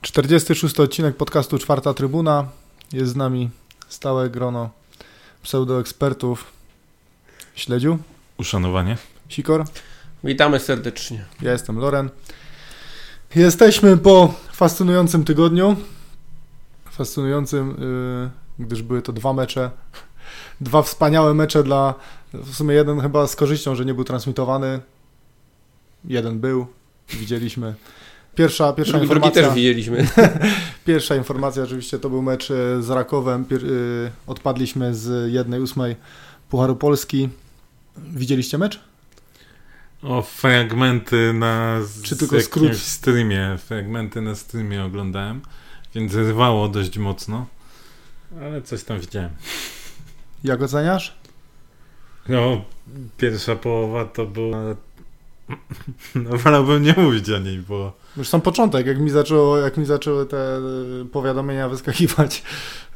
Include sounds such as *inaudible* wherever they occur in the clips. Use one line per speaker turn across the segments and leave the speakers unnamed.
Czterdziesty szósty odcinek podcastu Czwarta Trybuna. Jest z nami stałe grono pseudoekspertów. Śledziu,
Uszanowanie.
Sikor,
Witamy serdecznie.
ja jestem Loren. Jesteśmy po fascynującym tygodniu. Fascynującym, yy, gdyż były to dwa mecze. Dwa wspaniałe mecze dla. W sumie jeden chyba z korzyścią, że nie był transmitowany. Jeden był. Widzieliśmy. Pierwsza, pierwsza
Drugi, drugi
informacja.
też widzieliśmy. *laughs*
Pierwsza informacja oczywiście to był mecz e, z Rakowem. Pier, y, odpadliśmy z jednej ósmej Pucharu Polski. Widzieliście mecz?
O, fragmenty na z,
Czy tylko skrót?
streamie. Fragmenty na streamie oglądałem, więc rwało dość mocno. Ale coś tam widziałem.
Jak oceniasz?
No, pierwsza połowa to była... *laughs* No, wolałbym nie mówić o niej, bo...
Już sam początek, jak mi, zaczęło, jak mi zaczęły te e, powiadomienia wyskakiwać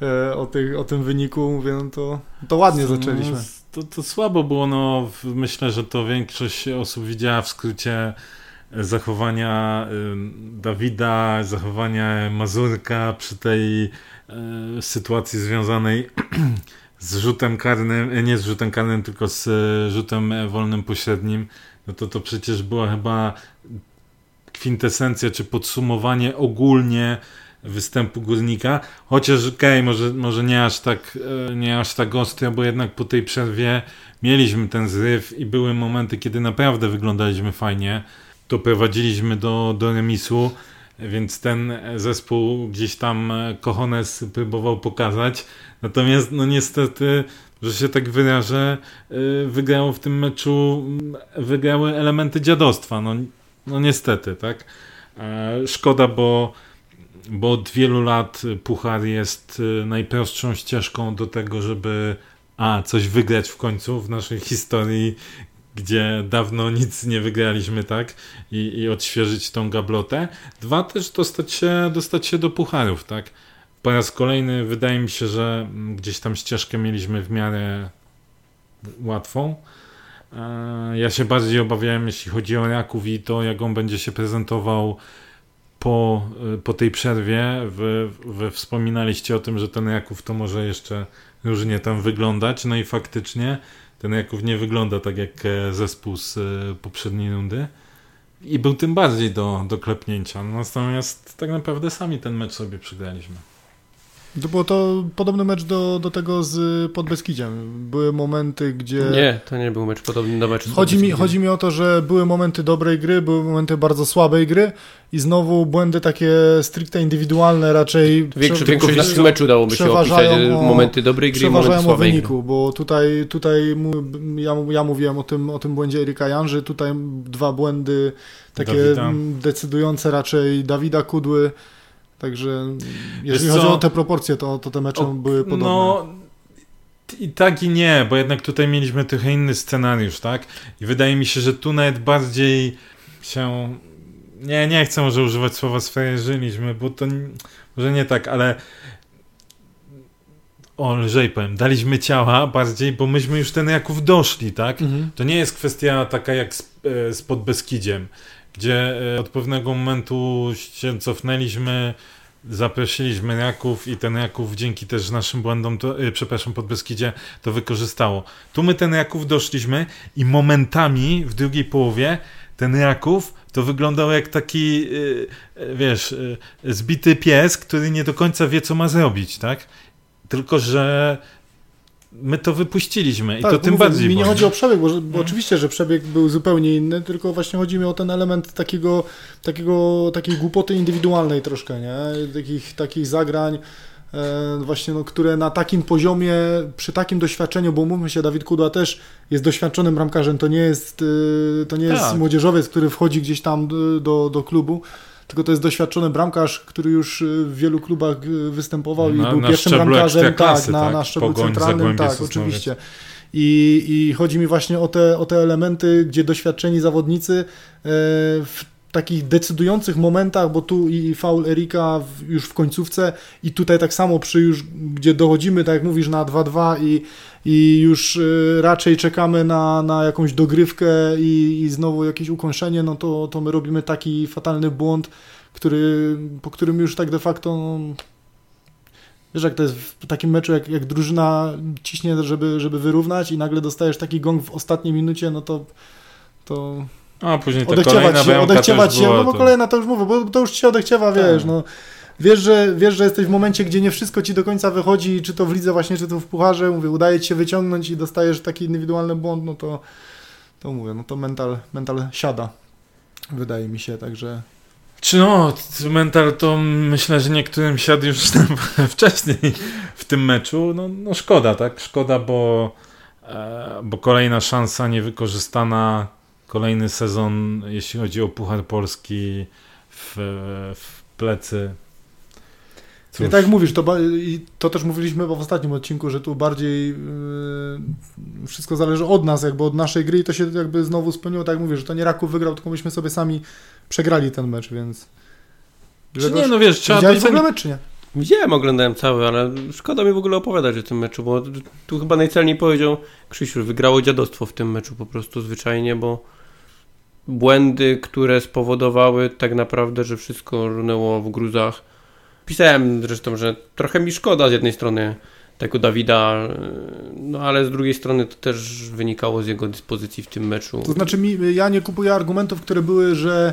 e, o, tych, o tym wyniku, mówię, no to, to ładnie zaczęliśmy.
No, to, to słabo było, no myślę, że to większość osób widziała w skrócie zachowania ym, Dawida, zachowania Mazurka przy tej y, sytuacji związanej *clears throat* z rzutem karnym, e, nie z rzutem karnym, tylko z e, rzutem e, wolnym pośrednim, no to to przecież była chyba kwintesencja czy podsumowanie ogólnie występu górnika. Chociaż okej, może, może nie aż tak nie aż tak ostro, bo jednak po tej przerwie mieliśmy ten zryw i były momenty, kiedy naprawdę wyglądaliśmy fajnie. Doprowadziliśmy do, do remisu, więc ten zespół gdzieś tam Kochones próbował pokazać. Natomiast no niestety, że się tak wyrażę, e, wygrało w tym meczu, m, wygrały elementy dziadostwa. No, no niestety, tak. E, Szkoda, bo bo od wielu lat Puchar jest y, najprostszą ścieżką do tego, żeby a, coś wygrać w końcu w naszej historii, gdzie dawno nic nie wygraliśmy, tak? I, i odświeżyć tą gablotę. Dwa, też dostać się, dostać się do Pucharów, tak? Po raz kolejny wydaje mi się, że gdzieś tam ścieżkę mieliśmy w miarę łatwą. E, Ja się bardziej obawiałem, jeśli chodzi o Raków i to, jak on będzie się prezentował po, y, po tej przerwie. Wy, wy wspominaliście o tym, że ten Raków to może jeszcze różnie tam wyglądać. No i faktycznie ten Raków nie wygląda tak jak e, zespół z e, poprzedniej rundy. I był tym bardziej do, do klepnięcia. Natomiast tak naprawdę sami ten mecz sobie przegraliśmy.
To było to podobny mecz do, do tego z Podbeskidziem. Były momenty, gdzie...
Nie, to nie był mecz podobny do meczu.
Chodzi mi, chodzi mi o to, że były momenty dobrej gry, były momenty bardzo słabej gry i znowu błędy takie stricte indywidualne raczej
Większość,
prze-
naszych meczu dałoby się opisać
o-
momenty dobrej gry i momenty słabej gry.
wyniku, bo tutaj, tutaj ja, ja mówiłem o tym, o tym błędzie Erika Janży, tutaj dwa błędy takie
Dawida.
decydujące raczej Dawida Kudły, także jeżeli
Wiesz
chodzi
co?
o te proporcje, to, to te mecze
O,
były podobne.
No i tak i nie, bo jednak tutaj mieliśmy trochę inny scenariusz, tak? I wydaje mi się, że tu nawet bardziej się... Nie, nie chcę może używać słowa sfrajerzyliśmy, bo to może nie tak, ale o, lżej powiem, daliśmy ciała bardziej, bo myśmy już ten Jaków doszli, tak?
Mhm.
To nie jest kwestia taka jak z, e, z Podbeskidziem, gdzie e, od pewnego momentu się cofnęliśmy, zaprosiliśmy Raków i ten Raków dzięki też naszym błędom, to, e, przepraszam, to wykorzystało. Tu my ten Raków doszliśmy i momentami w drugiej połowie ten Raków to wyglądał jak taki, e, wiesz, e, zbity pies, który nie do końca wie, co ma zrobić, tak? Tylko, że my to wypuściliśmy i
Tak,
to tym
mówię,
bardziej
Mi nie chodzi o przebieg, bo, bo
Mhm.
oczywiście, że przebieg był zupełnie inny, tylko właśnie chodzi mi o ten element takiego, takiego, takiej głupoty indywidualnej troszkę, nie? Takich, takich zagrań, e, właśnie, no, które na takim poziomie, przy takim doświadczeniu, bo mówmy się, Dawid Kudła też jest doświadczonym bramkarzem, to nie jest, e, to nie jest
Tak.
młodzieżowiec, który wchodzi gdzieś tam do, do, do klubu, tylko to jest doświadczony bramkarz, który już e, w wielu klubach e, występował
Na-
i był pierwszym bramkarzem, tak,
ekstraklasy,
na,
tak?
na szczeblu
Pogoń,
centralnym, tak,
Sosnowiec.
oczywiście. I, I chodzi mi właśnie o te, o te elementy, gdzie doświadczeni zawodnicy e, w takich decydujących momentach, bo tu i faul Erika już w końcówce i tutaj tak samo przy już, gdzie dochodzimy, tak jak mówisz, na 2-2 i, i już y, raczej czekamy na, na jakąś dogrywkę i, i znowu jakieś ukończenie, no to, to my robimy taki fatalny błąd, który, po którym już tak de facto no, Wiesz, jak to jest w takim meczu, jak, jak drużyna ciśnie, żeby, żeby wyrównać i nagle dostajesz taki gong w ostatniej minucie, no to to
a później ta odechciewać się, odechciewać się,
no bo to... kolejna to już mówię, bo to już się odechciewa, tak. wiesz, no. Wiesz że, wiesz, że jesteś w momencie, gdzie nie wszystko ci do końca wychodzi, czy to w lidze właśnie, czy to w pucharze, mówię, udaje ci się wyciągnąć i dostajesz taki indywidualny błąd, no to, to mówię, no to mental, mental siada, wydaje mi się, także...
Czy no, mental to myślę, że niektórym siadł już *laughs* wcześniej w tym meczu, no, no szkoda, tak, szkoda, bo, e, bo kolejna szansa niewykorzystana, kolejny sezon, jeśli chodzi o Puchar Polski w, w plecy.
Cóż. I tak jak mówisz, to, to też mówiliśmy w ostatnim odcinku, że tu bardziej yy, wszystko zależy od nas, jakby od naszej gry i to się jakby znowu spełniło, tak jak mówisz, że to nie Raków wygrał, tylko myśmy sobie sami przegrali ten mecz, więc...
Czy nie, no wiesz, trzeba
docenić... w ogóle mecz, czy nie?
Widziałem, oglądałem cały, ale szkoda mi w ogóle opowiadać o tym meczu, bo tu chyba najcelniej powiedział Krzysiu, wygrało dziadostwo w tym meczu po prostu zwyczajnie, bo błędy, które spowodowały tak naprawdę, że wszystko runęło w gruzach. Pisałem zresztą, że trochę mi szkoda z jednej strony tego Dawida, no ale z drugiej strony to też wynikało z jego dyspozycji w tym meczu.
To znaczy mi, ja nie kupuję argumentów, które były, że E,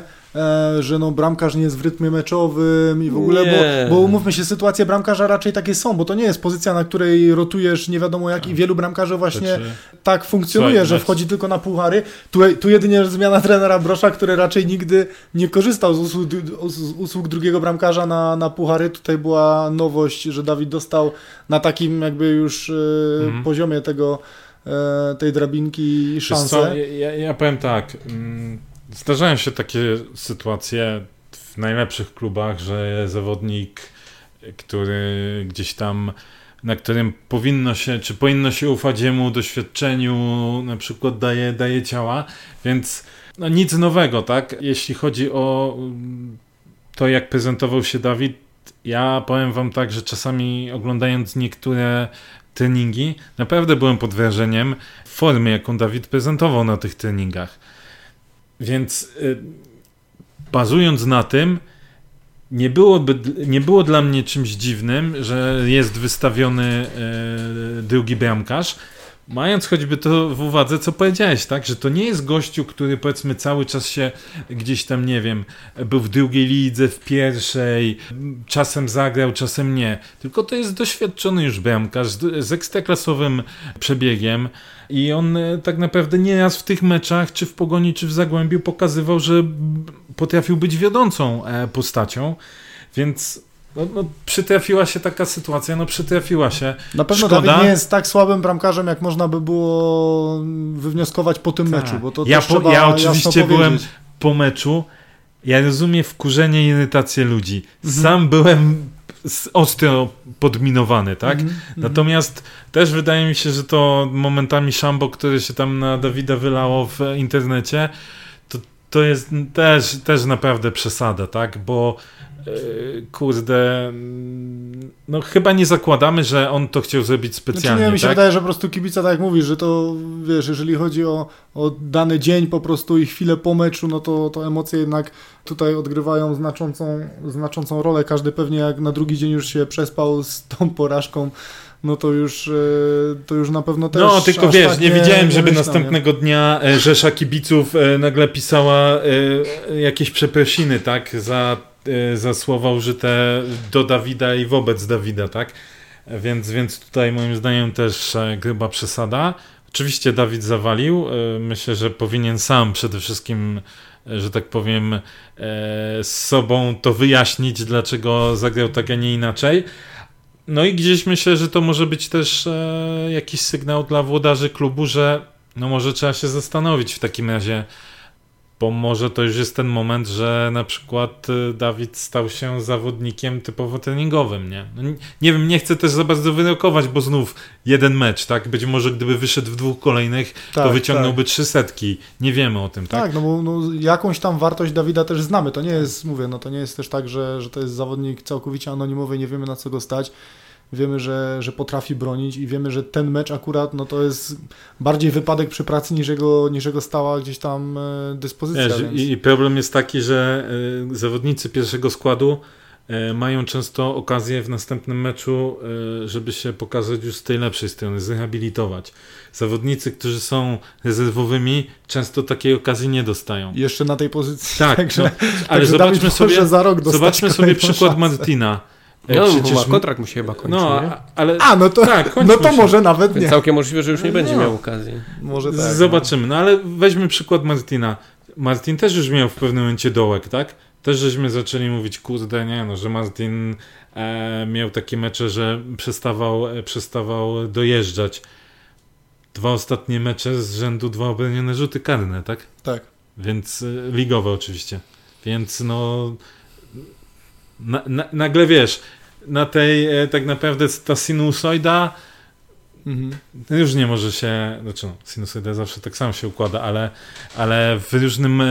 że no bramkarz nie jest w rytmie meczowym i w ogóle, bo, bo umówmy się, sytuacje bramkarza raczej takie są, bo to nie jest pozycja, na której rotujesz nie wiadomo jak i wielu bramkarzy właśnie znaczy... tak funkcjonuje, Słuchaj, że wchodzi tylko na puchary. Tu, tu jedynie zmiana trenera Brosza, który raczej nigdy nie korzystał z usług, z usług drugiego bramkarza na, na puchary. Tutaj była nowość, że Dawid dostał na takim jakby już mhm. poziomie tego e, tej drabinki szansę.
Ja, ja, powiem tak, mm, Zdarzają się takie sytuacje w najlepszych klubach, że zawodnik, który gdzieś tam, na którym powinno się, czy powinno się ufać jemu doświadczeniu, na przykład daje, daje ciała, więc no nic nowego, tak? Jeśli chodzi o to, jak prezentował się Dawid, ja powiem wam tak, że czasami oglądając niektóre treningi, naprawdę byłem pod wrażeniem formy, jaką Dawid prezentował na tych treningach. Więc y, bazując na tym, nie, byłoby, nie było dla mnie czymś dziwnym, że jest wystawiony y, drugi bramkarz, Mając choćby to w uwadze, co powiedziałeś, tak, że to nie jest gościu, który powiedzmy cały czas się gdzieś tam, nie wiem, był w drugiej lidze, w pierwszej, czasem zagrał, czasem nie, tylko to jest doświadczony już bramkarz z, z ekstraklasowym przebiegiem i on e, tak naprawdę nieraz w tych meczach, czy w Pogoni, czy w Zagłębiu pokazywał, że potrafił być wiodącą e, postacią, więc no, no, przytrafiła się taka sytuacja, no przytrafiła się.
Na pewno Szkoda. Dawid nie jest tak słabym bramkarzem, jak można by było wywnioskować po tym tak. meczu, bo to
ja, po, ja oczywiście byłem po meczu, ja rozumiem wkurzenie i irytację ludzi. Mhm. Sam byłem ostro podminowany, tak? Mm. Natomiast też wydaje mi się, że to momentami szambo, które się tam na Dawida wylało w internecie, to, to jest też, też naprawdę przesada, tak? Bo kurde, mm, no chyba nie zakładamy, że on to chciał zrobić specjalnie. Znaczy
nie, mi
się
tak? wydaje, że po prostu kibica, tak jak mówisz, że to wiesz, jeżeli chodzi o, o dany dzień po prostu i chwilę po meczu, no to, to emocje jednak tutaj odgrywają znaczącą, znaczącą rolę. Każdy pewnie jak na drugi dzień już się przespał z tą porażką, no to już, e, to już na pewno też.
No, tylko wiesz, tak nie, nie widziałem, żeby następnego nie? dnia e, Rzesza Kibiców nagle pisała jakieś przeprosiny, tak, za E, za słowa użyte do Dawida i wobec Dawida, tak? Więc, więc tutaj moim zdaniem też chyba przesada. Oczywiście Dawid zawalił. E, myślę, że powinien sam przede wszystkim, e, że tak powiem, z sobą to wyjaśnić, dlaczego zagrał tak, a nie inaczej. No i gdzieś myślę, że to może być też jakiś sygnał dla włodarzy klubu, że no może trzeba się zastanowić w takim razie, bo może to już jest ten moment, że na przykład y, Dawid stał się zawodnikiem typowo treningowym, nie? No, nie wiem, nie chcę też za bardzo wyrokować, bo znów jeden mecz, tak? Być może gdyby wyszedł w dwóch kolejnych, tak, to wyciągnąłby tak. trzy setki. Nie wiemy o tym, tak?
Tak, no bo no, jakąś tam wartość Dawida też znamy. To nie jest, mówię, no to nie jest też tak, że, że to jest zawodnik całkowicie anonimowy, nie wiemy na co go stać. Wiemy, że, że potrafi bronić i wiemy, że ten mecz akurat no to jest bardziej wypadek przy pracy niż jego, niż jego stała gdzieś tam e, dyspozycja.
Wiesz,
więc...
I problem jest taki, że y, zawodnicy pierwszego składu y, mają często okazję w następnym meczu, żeby się pokazać już z tej lepszej strony, zrehabilitować. Zawodnicy, którzy są rezerwowymi, często takiej okazji nie dostają.
Jeszcze na tej pozycji.
Tak,
Także,
no, ale
także
zobaczmy sobie, zobaczmy sobie przykład
szansę.
Martina. E,
No,
przecież
bo ma kontrakt mu się chyba kończy,
No,
nie?
ale
A, no to,
Tak,
no to
się.
może nawet nie.
Całkiem możliwe, że już nie będzie
No.
miał okazji.
Może tak.
Zobaczymy, no ale weźmy przykład Martina. Martin też już miał w pewnym momencie dołek, tak? Też żeśmy zaczęli mówić, kurde, nie no, że Martin e, miał takie mecze, że przestawał, e, przestawał dojeżdżać. Dwa ostatnie mecze z rzędu, dwa obronione rzuty karne, tak?
Tak.
Więc e, ligowe oczywiście. Więc no na, na, nagle wiesz, na tej e, tak naprawdę ta sinusoida
Mhm.
już nie może się, znaczy no, sinusoida zawsze tak samo się układa, ale, ale w różnym e,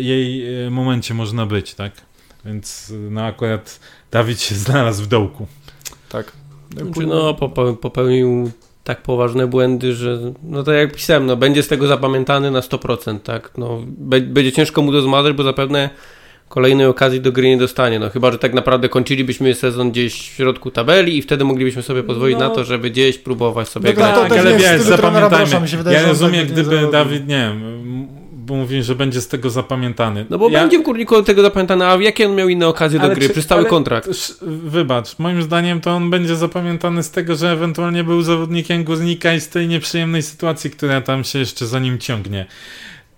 jej e, momencie można być, tak? Więc no akurat Dawid się *laughs* znalazł w dołku.
Tak.
Znaczy, no, popeł- popełnił tak poważne błędy, że no tak jak pisałem, no będzie z tego zapamiętany na 100%, tak? No, be- będzie ciężko mu to zmazać, bo zapewne kolejnej okazji do gry nie dostanie, no chyba, że tak naprawdę kończylibyśmy sezon gdzieś w środku tabeli i wtedy moglibyśmy sobie pozwolić
No.
na to, żeby gdzieś próbować sobie
No
grać.
to
tak, ale
nie jest
wiesz,
trenera
zapamiętajmy.
Wydaje,
ja rozumiem,
tak nie
gdyby
zrobił.
Dawid, nie wiem, bo mówił, że będzie z tego zapamiętany.
No bo
ja,
będzie w górniku tego zapamiętany, a jakie on miał inne okazje do
Ale
gry
czy-
przez cały
ale-
kontrakt?
Wybacz, moim zdaniem to on będzie zapamiętany z tego, że ewentualnie był zawodnikiem górnika i z tej nieprzyjemnej sytuacji, która tam się jeszcze za nim ciągnie.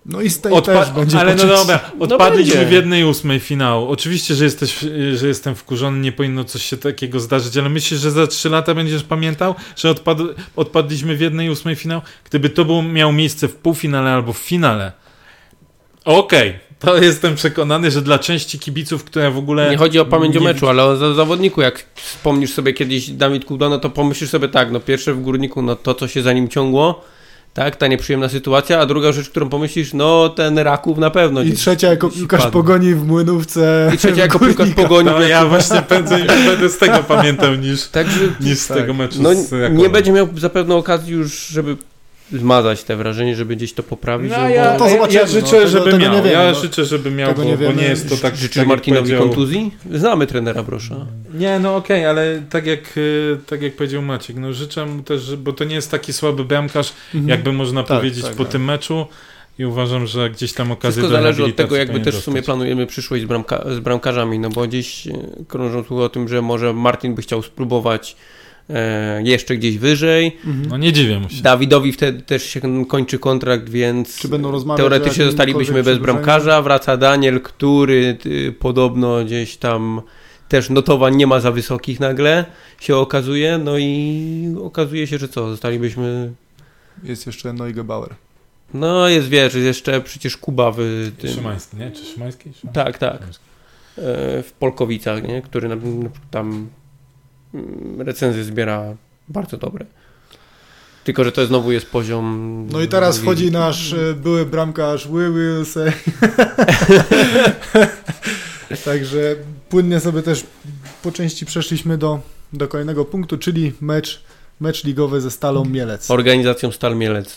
No i z tej
Odpa-
też będzie
ale no
poczuć-
dobra, odpadliśmy
będzie.
w jednej ósmej finału. Oczywiście, że, jesteś, że jestem wkurzony, nie powinno coś się takiego zdarzyć, ale myślisz, że za trzy lata będziesz pamiętał, że odpad, odpadliśmy w jednej ósmej finału? Gdyby to było, miało miejsce w półfinale albo w finale, okej, to jestem przekonany, że dla części kibiców, które w ogóle...
Nie chodzi o pamięć o meczu, ale o za- zawodniku. Jak wspomnisz sobie kiedyś Dawid Kuda, no to pomyślisz sobie tak, no pierwsze w górniku, no to co się za nim ciągło, tak, ta nieprzyjemna sytuacja, a druga rzecz, którą pomyślisz, no ten Raków na pewno.
I trzecia jako piłkarz
padł.
pogoni w Młynówce.
I trzecia jako piłkarz pogoni.
No, ja właśnie będę, będę z tego pamiętał niż,
Także
niż z
Tak.
tego meczu
no, nie będzie miał zapewne okazji już, żeby zmazać te wrażenie, żeby gdzieś to poprawić.
No,
no,
ja,
bo...
to
ja,
zobaczymy,
ja
no,
życzę,
tego-
żeby
tego
miał.
wiemy,
ja
no.
życzę, żeby miał,
Tego
bo,
nie
bo nie jest to tak.
Życzysz
tak jak
Martinowi
powiedział-
kontuzji? Znamy trenera Brosza.
Nie, no okej, ale tak jak, y, tak jak powiedział Maciek, no życzę mu też, bo to nie jest taki słaby bramkarz,
Mhm.
jakby można
Tak,
powiedzieć
tak,
po
tak.
tym meczu i uważam, że gdzieś tam okazję
Wszystko zależy od tego, jakby też w sumie planujemy przyszłość z, bramka, z bramkarzami, no bo gdzieś e, krążą tu o tym, że może Martin by chciał spróbować e, jeszcze gdzieś wyżej.
Mhm.
No nie dziwię mu się.
Dawidowi wtedy też się kończy kontrakt, więc
Czy będą rozmawiać o
teoretycznie zostalibyśmy bez bramkarza. Wraca Daniel, który y, podobno gdzieś tam też notowań nie ma za wysokich nagle, się okazuje. No i okazuje się, że co, zostalibyśmy...
Jest jeszcze Neugebauer.
No jest, wiesz, jest jeszcze przecież Kuba w tym...
Szymański, nie? Czy Szymański? Szymański?
Tak, tak.
Szymański.
e, w Polkowicach, nie? który tam recenzje zbiera bardzo dobre. Tylko, że to znowu jest poziom.
No i teraz wchodzi nasz e, były bramkarz Will Say. *laughs* Także płynnie sobie też po części przeszliśmy do, do kolejnego punktu, czyli mecz, mecz ligowy ze Stalą Mielec.
Organizacją Stal Mielec.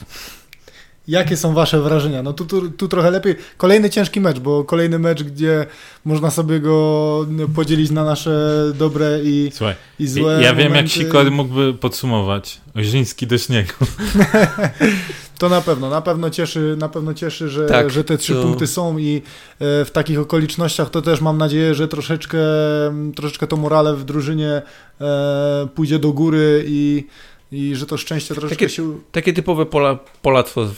Jakie są wasze wrażenia? No tu, tu, tu trochę lepiej. Kolejny ciężki mecz, bo kolejny mecz, gdzie można sobie go podzielić na nasze dobre i,
Słuchaj,
i złe
ja wiem jak. Sikor mógłby podsumować. Oziński do śniegu. *laughs*
To na pewno, na pewno cieszy, na pewno cieszy, że,
Tak,
że te trzy
to-
punkty są i e, w takich okolicznościach to też mam nadzieję, że troszeczkę, troszeczkę to morale w drużynie e, pójdzie do góry i, i że to szczęście troszeczkę
Takie-
się...
Takie typowe pola, polactwo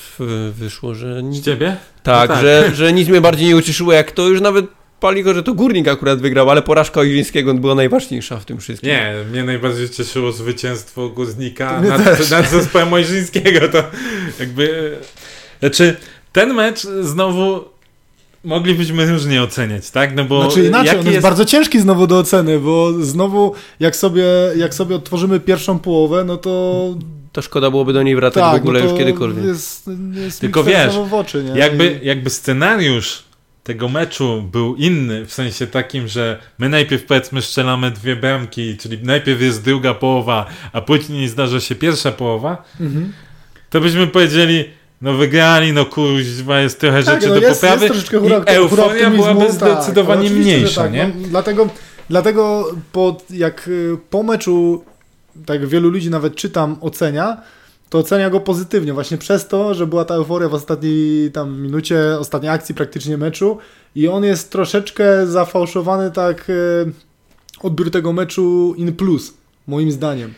wyszło, że
Z
nic,
ciebie?
tak,
No tak.
Że, że nic mnie bardziej nie ucieszyło, jak to już nawet pali go, że to Górnik akurat wygrał, ale porażka Oilińskiego była najważniejsza w tym wszystkim.
Nie, mnie najbardziej cieszyło zwycięstwo Górnika
Mnie *laughs*
nad,
też.
nad zespołem Ojrzyńskiego. To jakby... Znaczy, ten mecz znowu moglibyśmy różnie oceniać, tak? No bo
Znaczy inaczej, on jest, bardzo ciężki znowu do oceny, bo znowu jak sobie, jak sobie odtworzymy pierwszą połowę, no to
To szkoda byłoby do niej wracać
tak,
w ogóle
no to
już kiedykolwiek.
Jest, jest
Tylko wiesz,
w oczy, nie?
Jakby, jakby scenariusz tego meczu był inny, w sensie takim, że my najpierw powiedzmy strzelamy dwie bramki, czyli najpierw jest druga połowa, a później zdarza się pierwsza połowa,
Mhm.
to byśmy powiedzieli, no wygrali, no kurwa, jest trochę
Tak,
rzeczy
no
do
jest,
poprawy
jest troszeczkę
i
hura,
euforia byłaby
tak,
zdecydowanie
oczywiście, że
mniejsza,
tak,
nie?
No, dlatego, dlatego po, jak y, po meczu, tak wielu ludzi nawet czytam, ocenia, to ocenia go pozytywnie, właśnie przez to, że była ta euforia w ostatniej tam minucie, ostatniej akcji praktycznie meczu i on jest troszeczkę zafałszowany tak y, odbiór tego meczu in plus, moim zdaniem.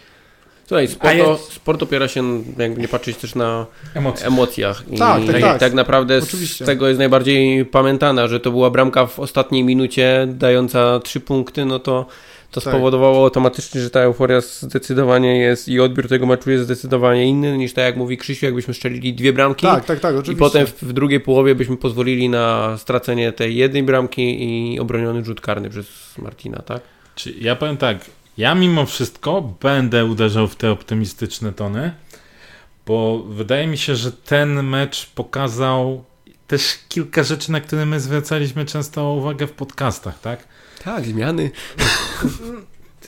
Słuchaj, sport,
jest-
sport opiera się, jakby nie patrzeć też na
Emocje.
emocjach. I
Tak, tak, tak.
tak naprawdę
Oczywiście.
z tego jest najbardziej pamiętana, że to była bramka w ostatniej minucie dająca trzy punkty, no to to
Tak.
spowodowało automatycznie, że ta euforia zdecydowanie jest i odbiór tego meczu jest zdecydowanie inny niż tak jak mówi Krzysiu, jakbyśmy strzelili dwie bramki
Tak, tak, tak,
i
oczywiście.
potem w, w drugiej połowie byśmy pozwolili na stracenie tej jednej bramki i obroniony rzut karny przez Martina, tak?
Czy ja powiem tak, ja mimo wszystko będę uderzał w te optymistyczne tony, bo wydaje mi się, że ten mecz pokazał też kilka rzeczy, na które my zwracaliśmy często uwagę w podcastach, tak?
Tak, zmiany.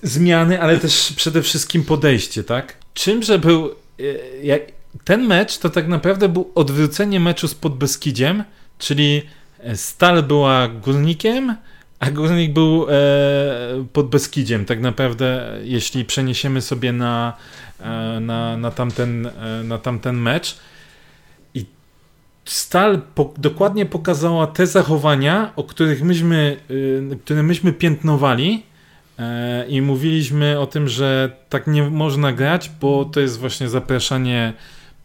Zmiany, ale też przede wszystkim podejście, tak? Czymże był e, jak, ten mecz to tak naprawdę był odwrócenie meczu z Podbeskidziem, czyli Stal była górnikiem, a górnik był e, pod Beskidziem. Tak naprawdę, jeśli przeniesiemy sobie na, e, na, na, tamten, e, na tamten mecz. I Stal po, dokładnie pokazała te zachowania, o których myśmy, y, które myśmy piętnowali. E, I mówiliśmy o tym, że tak nie można grać, bo to jest właśnie zapraszanie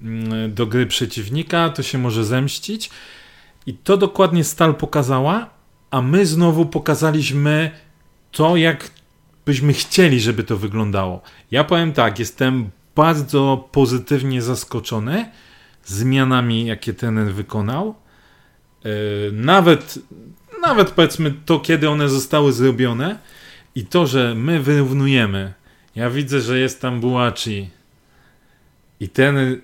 mm, do gry przeciwnika, to się może zemścić. I to dokładnie Stal pokazała, a my znowu pokazaliśmy to, jak byśmy chcieli, żeby to wyglądało. Ja powiem tak, jestem bardzo pozytywnie zaskoczony zmianami, jakie ten wykonał. Yy, Nawet, nawet powiedzmy to, kiedy one zostały zrobione i to, że my wyrównujemy. Ja widzę, że jest tam Bułaci i ten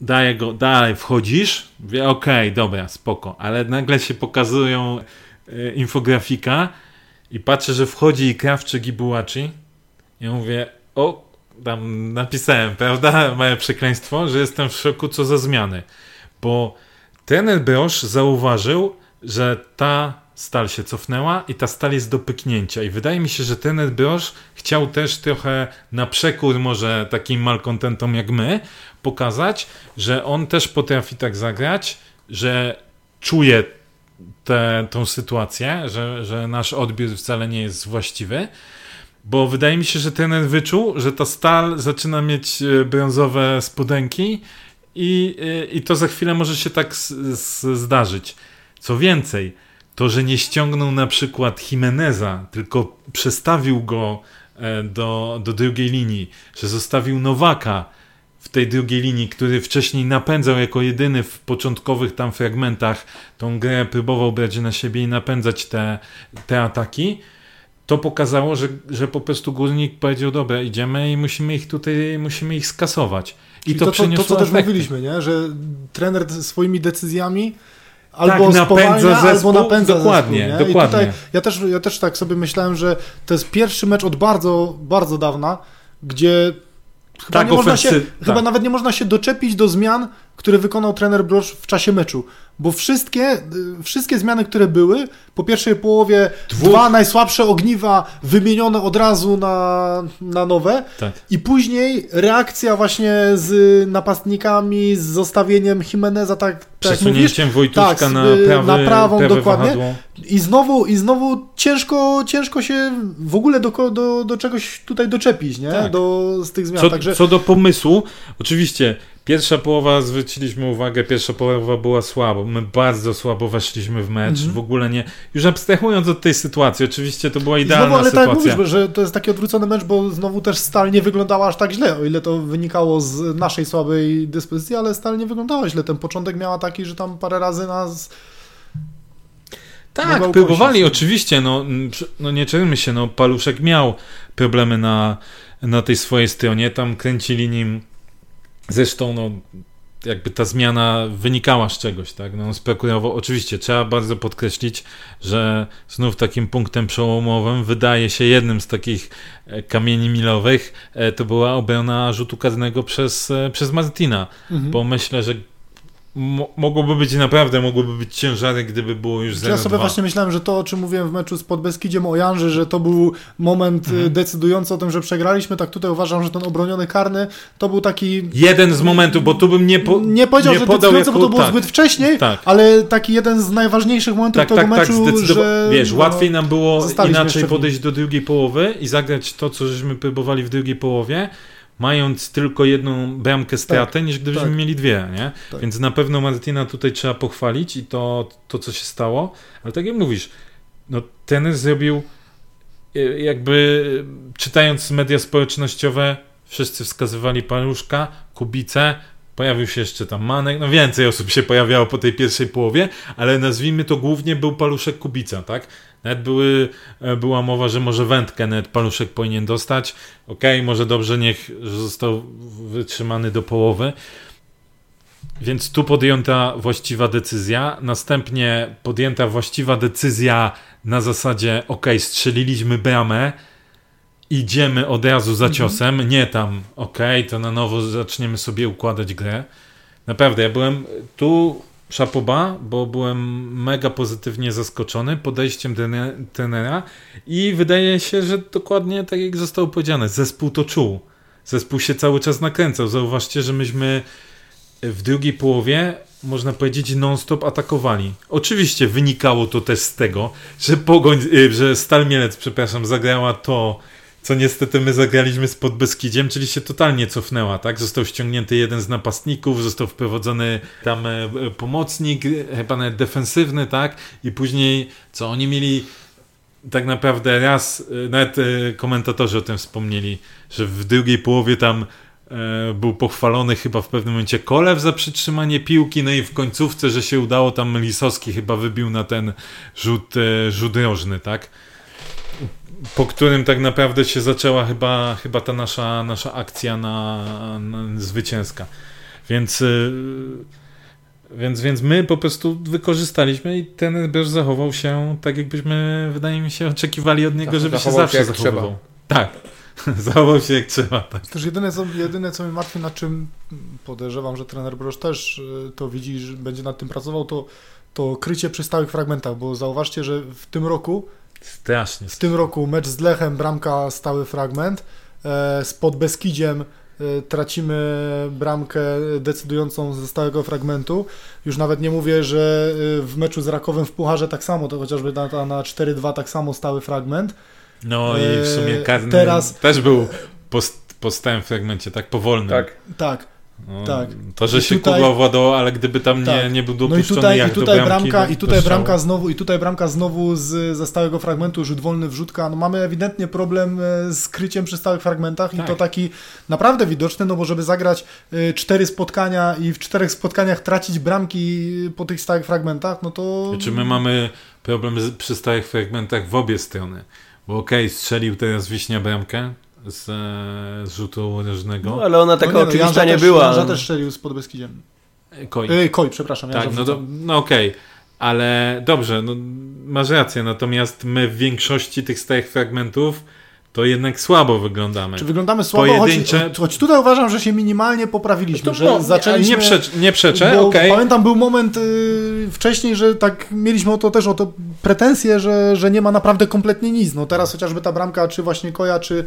daje go, dalej wchodzisz, mówię, okej, dobra, spoko, ale nagle się pokazują e, infografika i patrzę, że wchodzi i Krawczyk i Bułaci. Ja mówię, o, tam napisałem, prawda, *laughs* małe przekleństwo, że jestem w szoku, co za zmiany. Bo trener Brosz zauważył, że ta stal się cofnęła i ta stal jest do pyknięcia. I wydaje mi się, że trener Brosz chciał też trochę na przekór może takim malkontentom jak my pokazać, że on też potrafi tak zagrać, że czuje tą sytuację, że, że nasz odbiór wcale nie jest właściwy. Bo wydaje mi się, że trener wyczuł, że ta stal zaczyna mieć e, brązowe spodenki i, e, i to za chwilę może się tak s- s- zdarzyć. Co więcej, to, że nie ściągnął na przykład Jimeneza, tylko przestawił go e, do, do drugiej linii, że zostawił Nowaka w tej drugiej linii, który wcześniej napędzał jako jedyny w początkowych tam fragmentach tą grę, próbował brać na siebie i napędzać te, te ataki, to pokazało, że, że po prostu górnik powiedział, dobra, idziemy i musimy ich tutaj, musimy ich skasować. I
Czyli
to,
to, to, to,
przyniosło
co też
efekty.
mówiliśmy, nie? że trener swoimi decyzjami albo
Tak, napędza zespół,
albo napędza
dokładnie,
zespół, nie?
dokładnie.
I tutaj ja też, ja też tak sobie myślałem, że to jest pierwszy mecz od bardzo, bardzo dawna, gdzie chyba,
Tak,
nie można się,
ofensy-
chyba
tak.
nawet nie można się doczepić do zmian, które wykonał trener Brosz w czasie meczu. Bo wszystkie, y, wszystkie zmiany, które były, po pierwszej połowie
Dwóch.
dwa najsłabsze ogniwa wymienione od razu na, na nowe,
Tak.
i później reakcja właśnie z napastnikami, z zostawieniem Jimeneza, tak, tak.
Przesunięciem Wojtuszka
tak,
na,
y,
prawy,
na prawą,
prawe
dokładnie.
wahadło.
I znowu, I znowu ciężko, ciężko się w ogóle do, do, do czegoś tutaj doczepić, nie?
Tak.
Do, z tych zmian.
Co,
Także
co do pomysłu, oczywiście pierwsza połowa zwróciliśmy uwagę, pierwsza połowa była słabo. My bardzo słabo weszliśmy w mecz,
Mhm.
w ogóle nie. Już abstrahując od tej sytuacji, oczywiście to była idealna
znowu, ale tak jak
sytuacja.
mówisz, że to jest taki odwrócony mecz, bo znowu też Stal nie wyglądała aż tak źle, o ile to wynikało z naszej słabej dyspozycji, ale Stal nie wyglądała źle. Ten początek miała taki, że tam parę razy nas...
Tak, próbowali oczywiście, no, no nie czermy się, no Paluszek miał problemy na, na tej swojej stronie, tam kręcili nim, zresztą no jakby ta zmiana wynikała z czegoś, tak? No, spekulował. Oczywiście trzeba bardzo podkreślić, że znów takim punktem przełomowym wydaje się jednym z takich e, kamieni milowych e, to była obrona rzutu karnego przez, e, przez Martina,
Mhm.
bo myślę, że mo- mogłoby być naprawdę, mogłoby być ciężary, gdyby było już 0-2.
Ja sobie właśnie myślałem, że to, o czym mówiłem w meczu z Podbeskidziem o Janży, że to był moment
Mhm.
y, decydujący o tym, że przegraliśmy, tak tutaj uważam, że ten obroniony karny to był taki...
Jeden z momentów, bo tu bym nie, po,
nie powiedział, że
podał
decydujący, bo
jako-
to było
tak.
zbyt wcześniej,
Tak.
ale taki jeden z najważniejszych momentów
Tak,
tego
tak, tak,
meczu,
zdecydowanie.
że...
Wiesz,
no,
łatwiej nam było inaczej podejść do drugiej połowy i zagrać to, co żeśmy próbowali w drugiej połowie, mając tylko jedną bramkę stratę, niż gdybyśmy
tak.
mieli dwie, nie?
Tak.
Więc na pewno Martina tutaj trzeba pochwalić i to, to co się stało, ale tak jak mówisz, no ten zrobił e, jakby czytając media społecznościowe, wszyscy wskazywali Paluszka, Kubice, pojawił się jeszcze tam Manek, no więcej osób się pojawiało po tej pierwszej połowie, ale nazwijmy to głównie był Paluszek Kubica, tak? Nawet były, e, była mowa, że może wędkę nawet Paluszek powinien dostać. Okej, może dobrze, niech został wytrzymany do połowy. Więc tu podjęta właściwa decyzja. Następnie podjęta właściwa decyzja na zasadzie: OK, strzeliliśmy bramę, idziemy od razu za ciosem. Nie tam, OK, to na nowo zaczniemy sobie układać grę. Naprawdę, ja byłem tu szapoba, bo byłem mega pozytywnie zaskoczony podejściem trene- trenera i wydaje się, że dokładnie tak jak zostało powiedziane, zespół to czuł. Zespół się cały czas nakręcał. Zauważcie, że myśmy w drugiej połowie, można powiedzieć, non-stop atakowali. Oczywiście wynikało to też z tego, że Pogoń, y, że Stal Mielec, przepraszam, zagrała to, co niestety my zagraliśmy z Podbeskidziem, czyli się totalnie cofnęła, tak? Został ściągnięty jeden z napastników, został wprowadzony tam e, e, pomocnik, e, chyba nawet defensywny, tak? I później, co oni mieli tak naprawdę raz, e, nawet e, komentatorzy o tym wspomnieli, że w drugiej połowie tam e, był pochwalony chyba w pewnym momencie Kolew za przytrzymanie piłki, no i w końcówce, że się udało, tam Lisowski chyba wybił na ten rzut, e, rzut rożny, tak? Po którym tak naprawdę się zaczęła chyba, chyba ta nasza, nasza akcja na, na zwycięska. Więc, y, więc, więc my po prostu wykorzystaliśmy i ten Broż zachował się tak, jakbyśmy, wydaje mi się, oczekiwali od niego,
Tak,
żeby się
zachował się
zawsze
jak
zachowywał. Tak, *laughs* zachował się jak trzeba. Tak.
Też jedyne co, jedyne, co mnie martwi, nad czym podejrzewam, że trener Broż też y, to widzi, że będzie nad tym pracował, to, to krycie przy stałych fragmentach, bo zauważcie, że w tym roku
Strasznie.
w tym roku mecz z Lechem, bramka, stały fragment. E, Z Podbeskidziem e, tracimy bramkę decydującą ze stałego fragmentu. Już nawet nie mówię, że e, w meczu z Rakowem w Pucharze tak samo, to chociażby na, na- na 4-2 tak samo stały fragment.
No i w sumie karny
teraz-
też był po, po stałym fragmencie, tak powolny.
Tak.
Tak,
No,
tak.
To, że
I
się
tutaj-
Kuba władował, ale gdyby tam nie,
Tak.
nie był
no i
dopuszczony
tutaj,
jak
i tutaj
do bramki,
bramka, i tutaj bramka znowu, i tutaj bramka znowu z, ze stałego fragmentu, rzut wolny wrzutka. No mamy ewidentnie problem e, z kryciem przy stałych fragmentach i
Tak.
to taki naprawdę widoczny, no bo żeby zagrać e, cztery spotkania i w czterech spotkaniach tracić bramki po tych stałych fragmentach, no to...
Czy my mamy problem z, przy stałych fragmentach w obie strony? Bo okej, strzelił teraz Wiśnia bramkę z, e, z rzutu rożnego.
No, ale ona taka
no,
oczywista
Janża
nie
też,
była.
Janża też strzelił z Podbeskidziem.
Koi.
Ej, Koj, przepraszam.
tak, no, do, no okej. Ale dobrze, no, masz rację, natomiast my w większości tych stałych fragmentów to jednak słabo wyglądamy.
Czy wyglądamy słabo,
Pojedyncze-
choć, choć tutaj uważam, że się minimalnie poprawiliśmy,
To,
że
no,
zaczęliśmy...
Nie, przecz, nie przeczę, okej.
Pamiętam, był moment y, wcześniej, że tak mieliśmy o to też o to pretensje, że, że nie ma naprawdę kompletnie nic. No teraz chociażby ta bramka, czy właśnie Koja, czy,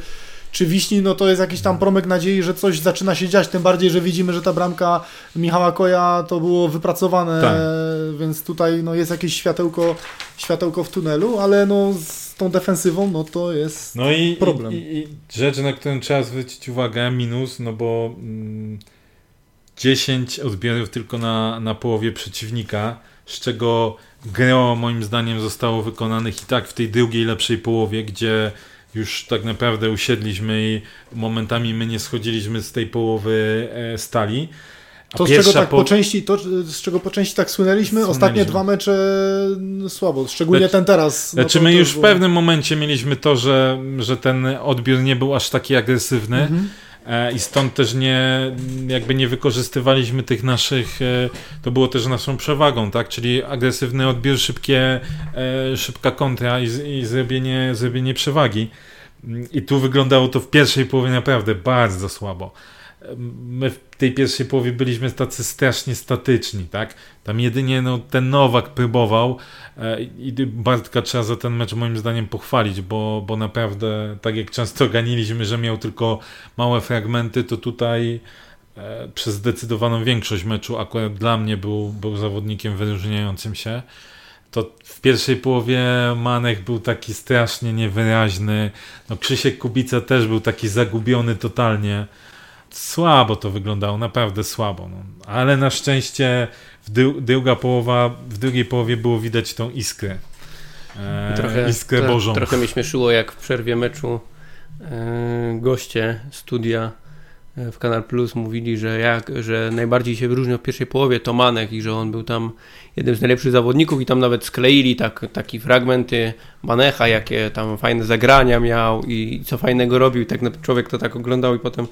czy Wiśni, no to jest jakiś tam promyk nadziei, że coś zaczyna się dziać, tym bardziej, że widzimy, że ta bramka Michała Koja to było wypracowane,
Tak.
więc tutaj no, jest jakieś światełko, światełko w tunelu, ale no z tą defensywą, no to jest...
No i,
problem.
I, i, rzecz, na którą trzeba zwrócić uwagę, minus, no bo mm, 10 odbiorów tylko na, na połowie przeciwnika, z czego gro moim zdaniem zostało wykonanych i tak w tej drugiej lepszej połowie, gdzie już tak naprawdę usiedliśmy i momentami my nie schodziliśmy z tej połowy e, stali. A
To, z czego tak
po-
po części, to, z czego po części tak słynęliśmy,
Słynęliśmy.
ostatnie dwa mecze no, słabo, szczególnie
Lecz-
ten teraz. no
Znaczy my już w
było-
pewnym momencie mieliśmy to, że, że ten odbiór nie był aż taki agresywny,
Mhm.
E, i stąd też nie, jakby nie wykorzystywaliśmy tych naszych, e, to było też naszą przewagą, tak, czyli agresywny odbiór, szybkie, e, szybka kontra i, i zrobienie, zrobienie przewagi. I tu wyglądało to w pierwszej połowie naprawdę bardzo słabo my w tej pierwszej połowie byliśmy tacy strasznie statyczni, tak? Tam jedynie no, ten Nowak próbował e, i Bartka trzeba za ten mecz moim zdaniem pochwalić, bo, bo naprawdę, tak jak często ganiliśmy, że miał tylko małe fragmenty, to tutaj e, przez zdecydowaną większość meczu akurat dla mnie był, był zawodnikiem wyróżniającym się to w pierwszej połowie Manek był taki strasznie niewyraźny. No Krzysiek Kubica też był taki zagubiony totalnie słabo to wyglądało, naprawdę słabo. No. Ale na szczęście w druga połowa, w drugiej połowie było widać tą iskrę.
E, trochę, iskrę Bożą. Trochę mnie śmieszyło, jak w przerwie meczu e, goście studia e, w Kanal Plus mówili, że, jak, że najbardziej się wyróżniał w pierwszej połowie to Manek i że on był tam jednym z najlepszych zawodników i tam nawet skleili tak, taki fragmenty Manecha, jakie tam fajne zagrania miał i co fajnego robił i tak człowiek to tak oglądał i potem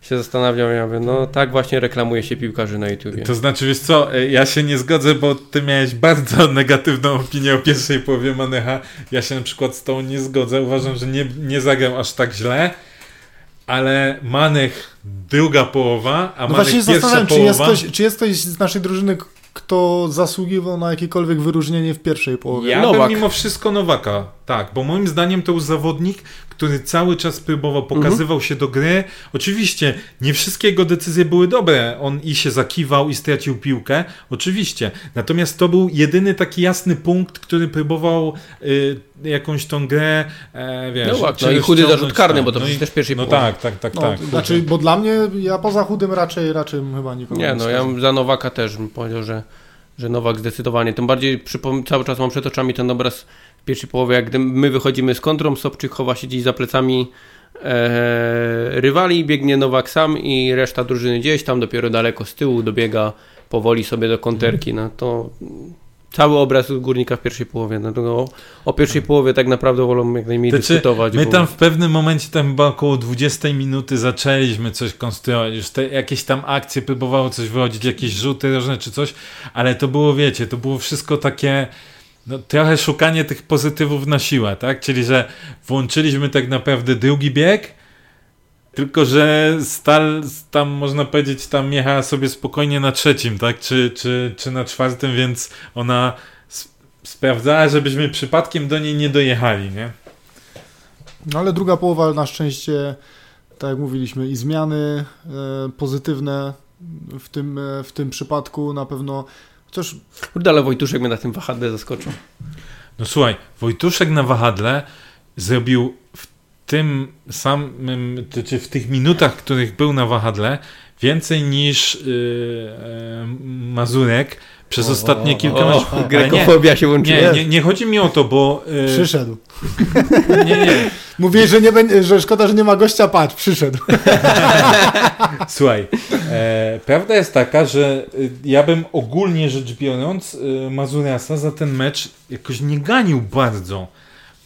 się zastanawiam, ja mówię, no tak właśnie reklamuje się piłkarzy na YouTubie.
To znaczy, wiesz co, e, ja się nie zgodzę, bo ty miałeś bardzo *laughs* negatywną opinię o pierwszej połowie Manecha. Ja się na przykład z tą nie zgodzę. Uważam, że nie, nie zagrał aż tak źle, ale Manech druga połowa, a no Manech pierwsza połowa... Czy jest,
ktoś, czy jest ktoś z naszej drużyny, kto zasługiwał na jakiekolwiek wyróżnienie w pierwszej połowie?
Ja Nowak. bym mimo wszystko Nowaka, tak, bo moim zdaniem to był zawodnik, który cały czas próbował, pokazywał mhm. się do gry. Oczywiście nie wszystkie jego decyzje były dobre. On i się zakiwał, i stracił piłkę. Oczywiście. Natomiast to był jedyny taki jasny punkt, który próbował y, jakąś tą grę, e, wiesz...
No, no i chudy zarzut karny, bo to no i, też w pierwszej
No tak, tak, tak, no, tak.
Znaczy, bo dla mnie, ja poza chudym raczej, raczej chyba nikogo
nie Nie, no ja za Nowaka też bym powiedział, że, że Nowak zdecydowanie. Tym bardziej cały czas mam przed oczami ten obraz w pierwszej połowie, jak gdy my wychodzimy z kontrą, Sobczyk chowa się gdzieś za plecami e, rywali, biegnie Nowak sam i reszta drużyny gdzieś tam dopiero daleko z tyłu dobiega powoli sobie do konterki. No to cały obraz górnika w pierwszej połowie. No, o pierwszej połowie tak naprawdę wolą jak najmniej znaczy, dyskutować.
My bo... tam w pewnym momencie, tam chyba około 20 minuty zaczęliśmy coś konstruować. Już te, jakieś tam akcje próbowało coś wychodzić, jakieś rzuty różne czy coś, ale to było, wiecie, to było wszystko takie no, trochę szukanie tych pozytywów na siłę, tak? Czyli, że włączyliśmy tak naprawdę drugi bieg, tylko, że Stal tam można powiedzieć, tam jechała sobie spokojnie na trzecim, tak? Czy, czy, czy na czwartym, więc ona sp sprawdzała, żebyśmy przypadkiem do niej nie dojechali, nie?
No ale druga połowa na szczęście, tak jak mówiliśmy, i zmiany e, pozytywne w tym, e, w tym przypadku na pewno Chociaż...
Kurde, ale Wojtuszek mnie na tym wahadle zaskoczył.
No słuchaj, Wojtuszek na wahadle zrobił w tym samym, czy w tych minutach, których był na wahadle, więcej niż yy, Mazurek przez o, ostatnie kilka
meczów. Grekofobia się łączy.
Nie, nie, nie, chodzi mi o to, bo...
Yy... Przyszedł. *laughs* nie, nie. Mówię, że, nie będzie, że szkoda, że nie ma gościa, patrz, przyszedł. *laughs*
Słuchaj, e, prawda jest taka, że y, ja bym ogólnie rzecz biorąc y, Mazuriasa za ten mecz jakoś nie ganił bardzo,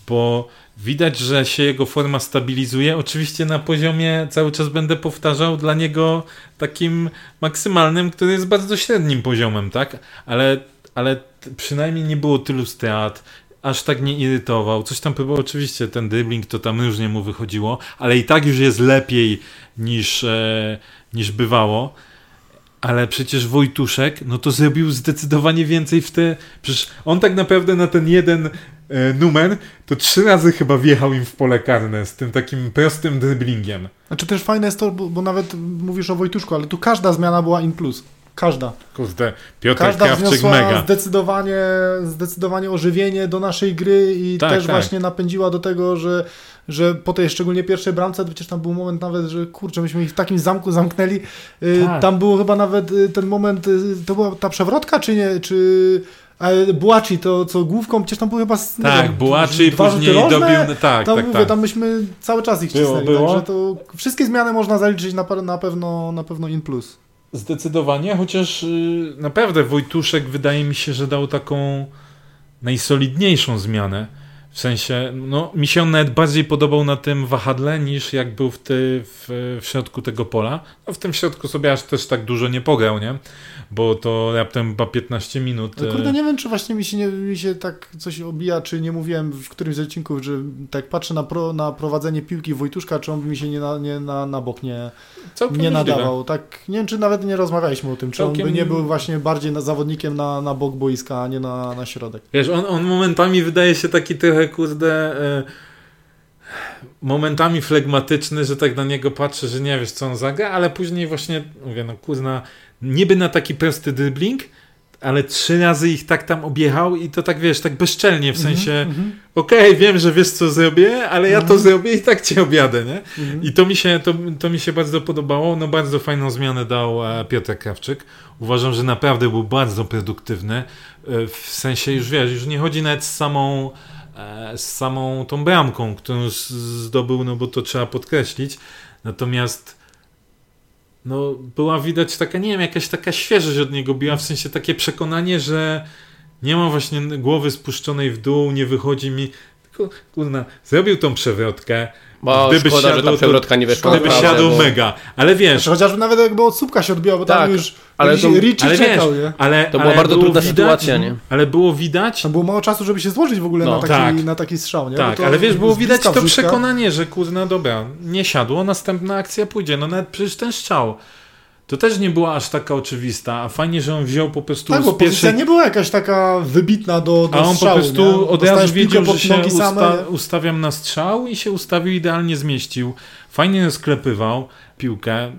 bo widać, że się jego forma stabilizuje. Oczywiście na poziomie, cały czas będę powtarzał, dla niego takim maksymalnym, który jest bardzo średnim poziomem, tak? Ale, ale przynajmniej nie było tylu strat, aż tak nie irytował. Coś tam próbował, oczywiście ten dribbling to tam różnie mu wychodziło, ale i tak już jest lepiej niż, e, niż bywało. Ale przecież Wojtuszek, no to zrobił zdecydowanie więcej w te. Przecież on tak naprawdę na ten jeden e, numer to trzy razy chyba wjechał im w pole karne z tym takim prostym dribblingiem.
Znaczy też fajne jest to, bo, bo nawet mówisz o Wojtuszku, ale tu każda zmiana była in plus. Każda.
Kurde, Piotr Każda Krawczyk mega.
Zdecydowanie, zdecydowanie ożywienie do naszej gry i tak, też tak. właśnie napędziła do tego, że, że po tej szczególnie pierwszej bramce, przecież tam był moment nawet, że kurczę, myśmy ich w takim zamku zamknęli. Y, tak. Tam było chyba nawet y, ten moment, y, to była ta przewrotka, czy nie? Czy Bułaci to co główką, przecież tam był chyba
Tak, Bułaci później rożne, dobił, tak,
tam
tak,
mówię,
tak.
tam myśmy cały czas ich było, cisnęli, było. także to wszystkie zmiany można zaliczyć na, na pewno na pewno in plus.
Zdecydowanie, chociaż y, naprawdę Wojtuszek wydaje mi się, że dał taką najsolidniejszą zmianę. W sensie, no, mi się on nawet bardziej podobał na tym wahadle niż jak był w, ty, w, w środku tego pola. No, w tym środku sobie aż też tak dużo nie pograł, nie? Bo to raptem chyba 15 minut.
No,
e,
kurde, nie wiem, czy właśnie mi się, nie, mi się tak coś obija, czy nie mówiłem w którymś z odcinków, że tak patrzę na, pro, na prowadzenie piłki Wojtuszka, czy on by mi się nie na, nie, na, na bok nie,
całkiem
nie
możliwe.
nadawał. Tak, nie wiem, czy nawet nie rozmawialiśmy o tym, czy
Całkiem-
on by nie był właśnie bardziej na, zawodnikiem na, na bok boiska, a nie na, na środek.
Wiesz, on, on momentami wydaje się taki trochę, kurde, e, momentami flegmatyczny, że tak na niego patrzę, że nie wiesz, co on zagra, ale później właśnie, mówię, no kurna, niby na taki prosty dribbling, ale trzy razy ich tak tam objechał i to tak, wiesz, tak bezczelnie, w sensie,
Mhm,
okej, wiem, że wiesz, co zrobię, ale ja to
Mhm.
zrobię i tak cię objadę, nie?
mhm.
I to mi się, to, to mi się bardzo podobało. No bardzo fajną zmianę dał e, Piotr Krawczyk. Uważam, że naprawdę był bardzo produktywny. E, w sensie już wiesz, już nie chodzi nawet z samą, z samą tą bramką, którą zdobył, no bo to trzeba podkreślić. Natomiast no była widać taka, nie wiem, jakaś taka świeżość od niego biła, w sensie takie przekonanie, że nie ma właśnie głowy spuszczonej w dół, nie wychodzi mi. Tylko, kurna, zrobił tą przewrotkę,
Bo
Gdyby
szkoda, że
siadło,
ta przewrotka nie weszła
Gdyby
naprawdę,
siadł
bo-
mega, ale wiesz,
Znaczy, chociażby nawet jakby od słupka się odbiła, bo tam
Tak,
już
ale to-
Richie
ale wiesz,
czekał, nie?
ale,
To
ale
była bardzo
było
trudna
widać,
sytuacja, nie?
Ale było widać,
Tam było mało czasu, żeby się złożyć w ogóle
No.
na, taki,
Tak.
na taki strzał, nie?
tak, ale wiesz, było widać to przekonanie, że kurna dobra, nie siadło, następna akcja pójdzie, no nawet przecież ten strzał, to też nie była aż taka oczywista, a fajnie, że on wziął po prostu
Tak, bo
z pierwszej...
nie była jakaś taka wybitna do, do
A on
strzału,
po prostu
nie?
od razu wiedział, że się
same.
usta ustawiam na strzał i się ustawił, idealnie zmieścił. Fajnie sklepywał piłkę.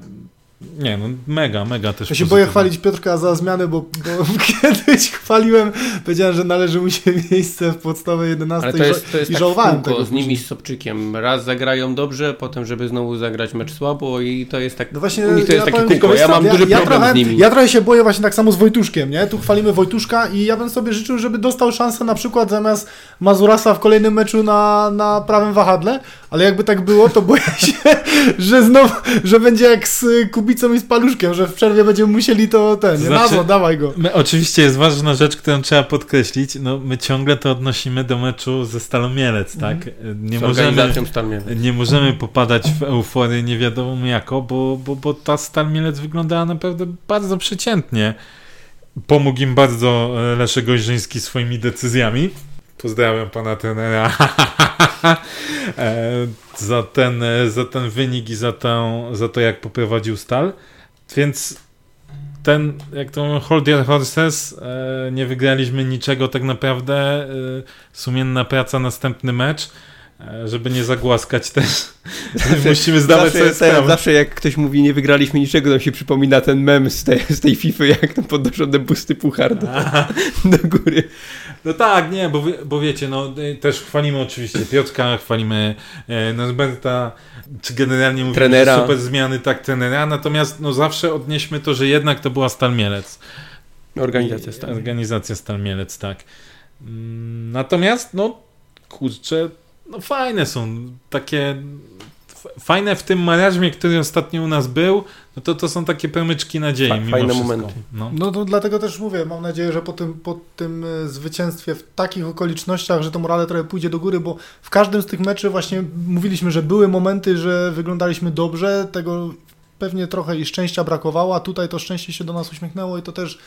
Nie no, mega, mega też
Ja się boję chwalić Piotrka za zmiany, bo, bo *laughs* kiedyś chwaliłem, powiedziałem, że należy mu się miejsce w podstawowej 11
Ale to
i,
jest, to jest
i
tak
żałowałem tego.
z nimi z Sobczykiem. Raz zagrają dobrze, potem żeby znowu zagrać mecz słabo i to jest tak...
No właśnie,
U nich to jest takie
powiem
kółko,
tylko,
ja mam
co,
duży
ja,
problem
trochę,
z nimi.
Ja trochę się boję właśnie tak samo z Wojtuszkiem, nie? Tu chwalimy Wojtuszka i ja bym sobie życzył, żeby dostał szansę na przykład zamiast Mazurasa w kolejnym meczu na, na prawym wahadle, ale jakby tak było, to boję się, *laughs* że znowu, że będzie jak z Kubicą i z Paluszkiem, że w przerwie będziemy musieli to ten, nie?
Znaczy-
Nazo, dawaj go.
My, oczywiście jest ważna rzecz, którą trzeba podkreślić. No, my ciągle to odnosimy do meczu ze Stalą Mielec, tak? Nie możemy, nie możemy popadać w euforię nie wiadomo jako, bo, bo, bo ta Stal Mielec wyglądała naprawdę bardzo przeciętnie. Pomógł im bardzo e, Leszek Gojrzyński swoimi decyzjami. Pozdrawiam pana trenera *laughs* E, za, ten, e, za ten wynik i za, za to, jak poprowadził Stal. Więc ten, jak to mówią, hold your horses, e, nie wygraliśmy niczego tak naprawdę. Sumienna praca, następny mecz, żeby nie zagłaskać też. *laughs* Musimy zdawać sobie
zawsze,
sprawę.
zawsze jak ktoś mówi nie wygraliśmy niczego, to się przypomina ten mem z tej, z tej FIFA, jak tam podnoszą ten pusty puchar do, *laughs* do góry.
No tak, nie, bo, bo wiecie, no y, też chwalimy oczywiście Piotrka, chwalimy e, czy generalnie mówimy,
Trenera.
super zmiany, tak, trenera, natomiast no zawsze odnieśmy to, że jednak to była Stal Mielec.
Organizacja Stal.
Organizacja Stal Mielec, tak. Mm, Natomiast, no kurczę, no fajne są, takie fajne w tym marazmie, który ostatnio u nas był, no to to są takie promyczki nadziei
Fa-
mimo
fajne
wszystko.
momenty.
No.
No to dlatego też mówię, mam nadzieję, że po tym, po tym e, zwycięstwie w takich okolicznościach, że to morale trochę pójdzie do góry, bo w każdym z tych meczy właśnie mówiliśmy, że były momenty, że wyglądaliśmy dobrze, tego pewnie trochę i szczęścia brakowało, a tutaj to szczęście się do nas uśmiechnęło i to też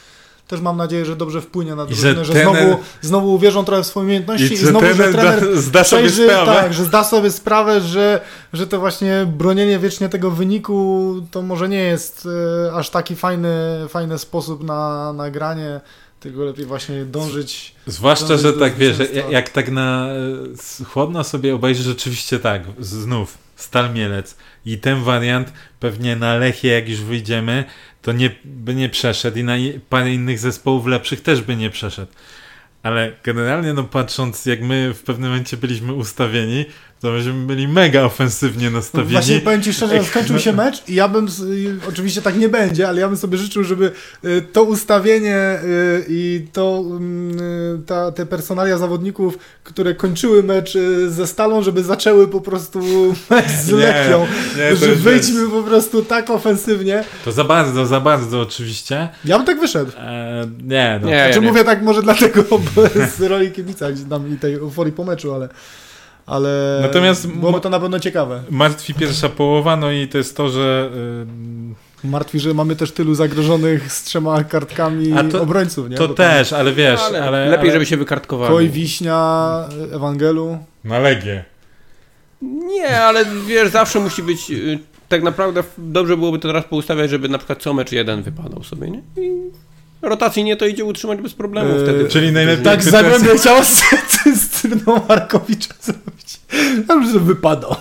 też mam nadzieję, że dobrze wpłynie na drużynę,
że
że,
trener-
znowu, znowu uwierzą trochę w swoje umiejętności i,
I
znowu, że trener
da, *laughs* zda sobie
przejrzy,
sprawę.
tak, że zda sobie sprawę, że, że to właśnie bronienie wiecznie tego wyniku to może nie jest e, aż taki fajny, fajny sposób na, na granie, tylko lepiej właśnie dążyć.
Zwłaszcza,
dążyć
że tak wiesz, jak, jak tak na e, chłodno sobie obejrzysz, rzeczywiście tak, znów Stal Mielec i ten wariant pewnie na Lechie, jak już wyjdziemy, to nie, by nie przeszedł i na parę innych zespołów lepszych też by nie przeszedł. Ale generalnie, no patrząc, jak my w pewnym momencie byliśmy ustawieni, to myśmy byli mega ofensywnie nastawieni.
Właśnie powiem Ci szczerze, skończył się mecz i ja bym, oczywiście tak nie będzie, ale ja bym sobie życzył, żeby y, to ustawienie y, i to, mm, y, ta, te personalia zawodników, które kończyły mecz ze Stalą, żeby zaczęły po prostu *laughs* mecz z Lechią.
nie,
że wyjdźmy po prostu tak ofensywnie.
To za bardzo, za bardzo oczywiście.
Ja bym tak wyszedł.
E, nie, no.
Nie,
Znaczy
ja
mówię tak może dlatego, *laughs* bo z roli kibica gdzieś tam i tej euforii po meczu, ale... Ale
Natomiast
byłoby to na pewno ciekawe.
Martwi pierwsza połowa, no i to jest to, że
Martwi, że mamy też tylu zagrożonych z trzema kartkami
A to-
obrońców, nie?
to
Bo tam
też, ale wiesz,
ale,
ale,
lepiej,
ale...
żeby się wykartkowali.
Koi, Wiśnia, Ewangelu.
Na Legię.
Nie, ale wiesz, zawsze musi być. y, Tak naprawdę dobrze byłoby to teraz poustawiać, żeby na przykład co mecz jeden wypadał sobie, nie? I rotacji nie to idzie utrzymać bez problemu
Eee,
wtedy.
Czyli najlepiej
Tak,
to
Zagłębie chciał z, z Tyrną Markowicza zrobić. Już, że wypadał.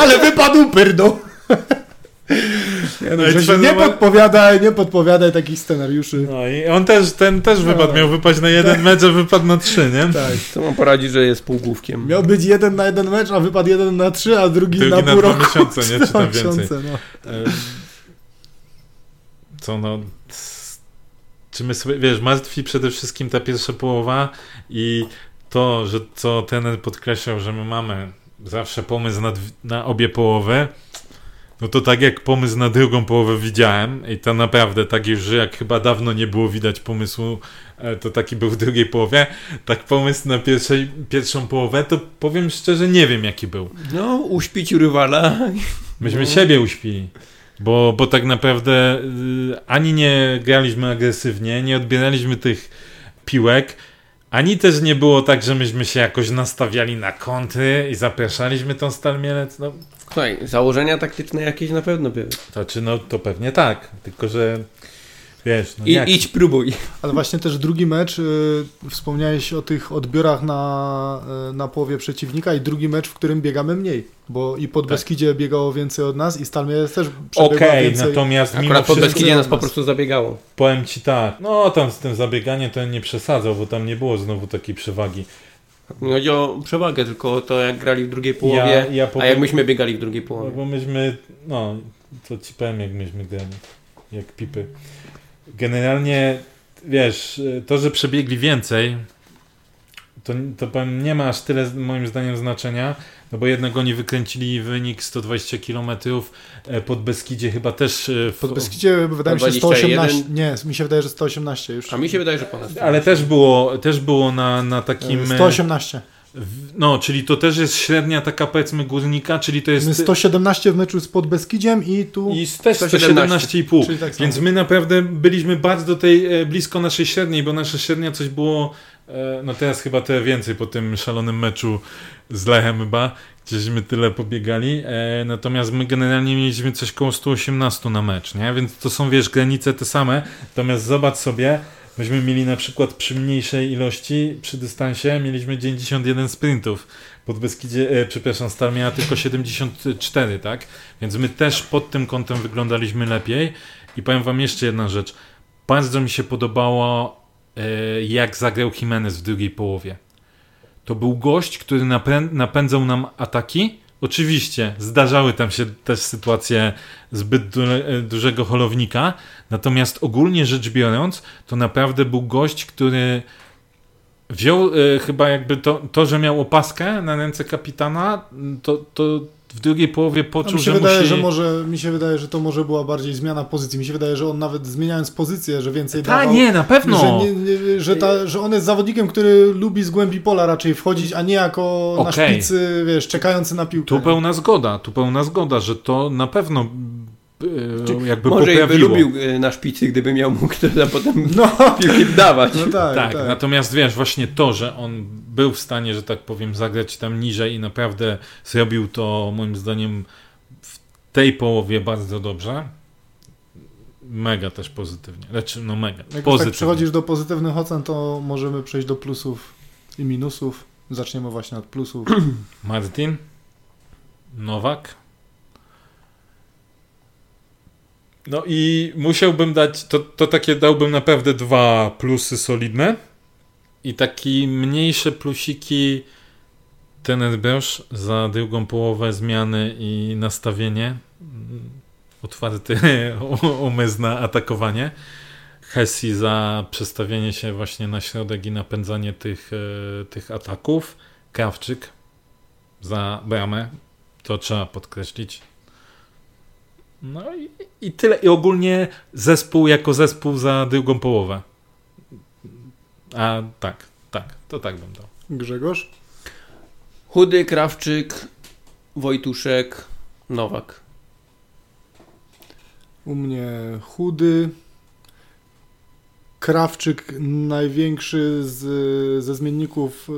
Ale wypadł pyrdą. Nie, no,
No
nie podpowiadaj, nie podpowiadaj takich scenariuszy.
No i on też, ten też
No.
wypadł, miał wypaść na jeden mecz, a wypadł na trzy, nie?
Tak.
Co mam poradzić, że jest półgłówkiem?
Miał być jeden na jeden mecz, a wypadł jeden na trzy, a drugi,
Drugi
na
na
pół roku.
miesiące, nie? Czy tam *laughs* więcej.
miesiące, no.
Co no... Czy my sobie, wiesz, martwi przede wszystkim ta pierwsza połowa i to, że co ten podkreślał, że my mamy zawsze pomysł na, na obie połowy, no to tak jak pomysł na drugą połowę widziałem i to naprawdę tak już, że jak chyba dawno nie było widać pomysłu, e, to taki był w drugiej połowie, tak pomysł na pierwszej, pierwszą połowę, to powiem szczerze, nie wiem jaki był.
No, uśpić rywala.
Myśmy
No.
siebie uśpili. Bo, bo tak naprawdę y, ani nie graliśmy agresywnie, nie odbieraliśmy tych piłek, ani też nie było tak, że myśmy się jakoś nastawiali na kontry i zapraszaliśmy tą Stal Mielec. No,
Słuchaj, założenia taktyczne jakieś na pewno były.
to czy no to pewnie tak, tylko że wiesz, no
I,
jak?
idź, próbuj.
Ale właśnie też drugi mecz, y, wspomniałeś o tych odbiorach na, y, na połowie przeciwnika i drugi mecz, w którym biegamy mniej, bo i pod
Tak.
Beskidzie biegało więcej od nas i Stal Mielec też przebiegła
Okej,
więcej.
natomiast mimo
Akurat pod
wszystko
Beskidzie nas po prostu zabiegało.
powiem ci tak, no tam z tym zabieganiem to nie przesadzał, bo tam nie było znowu takiej przewagi.
Nie chodzi o przewagę, tylko o to, jak grali w drugiej połowie,
Ja, ja
a
powiem-
jak myśmy biegali w drugiej
No,
połowie.
bo myśmy, no, to ci powiem, jak myśmy grali, jak pipy. Generalnie, wiesz, to, że przebiegli więcej, to, to powiem, nie ma aż tyle moim zdaniem znaczenia, no bo jednak oni wykręcili wynik 120 km, e, pod Beskidzie chyba też... e, w-
Pod Beskidzie wydaje mi się
21.
118, nie, mi się wydaje, że 118 już.
A mi się wydaje, że ponad.
Ale też było, też było na, na takim...
Y,
e,
118.
No, czyli to też jest średnia taka powiedzmy górnika, czyli to jest...
My 117 w meczu z pod Beskidziem i tu...
I też
117.
117,5.
Czyli tak.
Więc my naprawdę byliśmy bardzo do tej, e, blisko naszej średniej, bo nasza średnia coś było, e, no teraz chyba te więcej po tym szalonym meczu z Lechem chyba, gdzieśmy tyle pobiegali, e, natomiast my generalnie mieliśmy coś koło 118 na mecz, nie? Więc to są, wiesz, granice te same, natomiast zobacz sobie, myśmy mieli na przykład przy mniejszej ilości, przy dystansie, mieliśmy 91 sprintów, pod Beskidzie, e, przepraszam, Stal miała tylko 74, tak? Więc my też pod tym kątem wyglądaliśmy lepiej. I powiem wam jeszcze jedna rzecz. Bardzo mi się podobało, e, jak zagrał Jimenez w drugiej połowie. To był gość, który napę- napędzał nam ataki. Oczywiście zdarzały tam się też sytuacje zbyt du- dużego holownika, natomiast ogólnie rzecz biorąc, to naprawdę był gość, który wziął e, chyba jakby to, to, że miał opaskę na ręce kapitana, to, to w drugiej połowie poczuł,
mi się
że
wydaje,
musi...
że może, mi się wydaje, że to może była bardziej zmiana pozycji. Mi się wydaje, że on nawet zmieniając pozycję, że więcej
Tak,
dawał.
nie, na pewno.
Że, nie, nie, że, ta, że on jest zawodnikiem, który lubi z głębi pola raczej wchodzić, a nie jako na
Okej.
szpicy, wiesz, czekający na piłkę.
Tu pełna zgoda, tu pełna zgoda, że to na pewno jakby
Może i by
poprawiło.
lubił y, na szpicy, gdyby miał mógł to tam potem *laughs*
No,
piłki wdawać.
no tak,
Tak,
tak.
natomiast wiesz, właśnie to, że on był w stanie, że tak powiem, zagrać tam niżej i naprawdę zrobił to moim zdaniem w tej połowie bardzo dobrze. Mega też pozytywnie. Lecz no mega.
Jak tak
Pozytywnie.
przechodzisz do pozytywnych ocen, to możemy przejść do plusów i minusów. Zaczniemy właśnie od plusów. *clears throat*
Martin, Nowak. No i musiałbym dać, to, to takie dałbym naprawdę dwa plusy solidne i taki mniejsze plusiki ten Brosz za drugą połowę zmiany i nastawienie. Otwarty *laughs* umysł na atakowanie. Hesi za przestawienie się właśnie na środek i napędzanie tych, e, tych ataków. Krawczyk za bramę. To trzeba podkreślić. No i, i tyle. I ogólnie zespół jako zespół za drugą połowę. A tak, tak, to tak bym dał.
Grzegorz?
Chudy, Krawczyk, Wojtuszek, Nowak.
U mnie chudy. Krawczyk największy z, ze zmienników,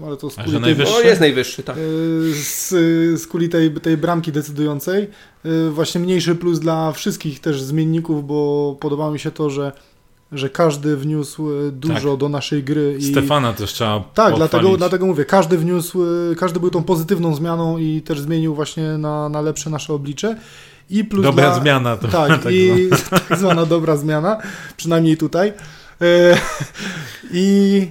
y, ale to z kuli tej,
najwyższy?
O, jest najwyższy, tak.
y, z, z kuli tej, tej bramki decydującej. Y, Właśnie mniejszy plus dla wszystkich też zmienników, bo podoba mi się to, że, że każdy wniósł dużo
Tak.
do naszej gry. I...
Stefana też trzeba
Tak,
pochwalić.
dlatego, dlatego mówię, każdy wniósł, każdy był tą pozytywną zmianą i też zmienił właśnie na, na lepsze nasze oblicze. I plus
Dobra
dla...
zmiana to
Tak, *laughs*
tak
i *laughs* tak zwana dobra zmiana, przynajmniej tutaj. E, *laughs* I,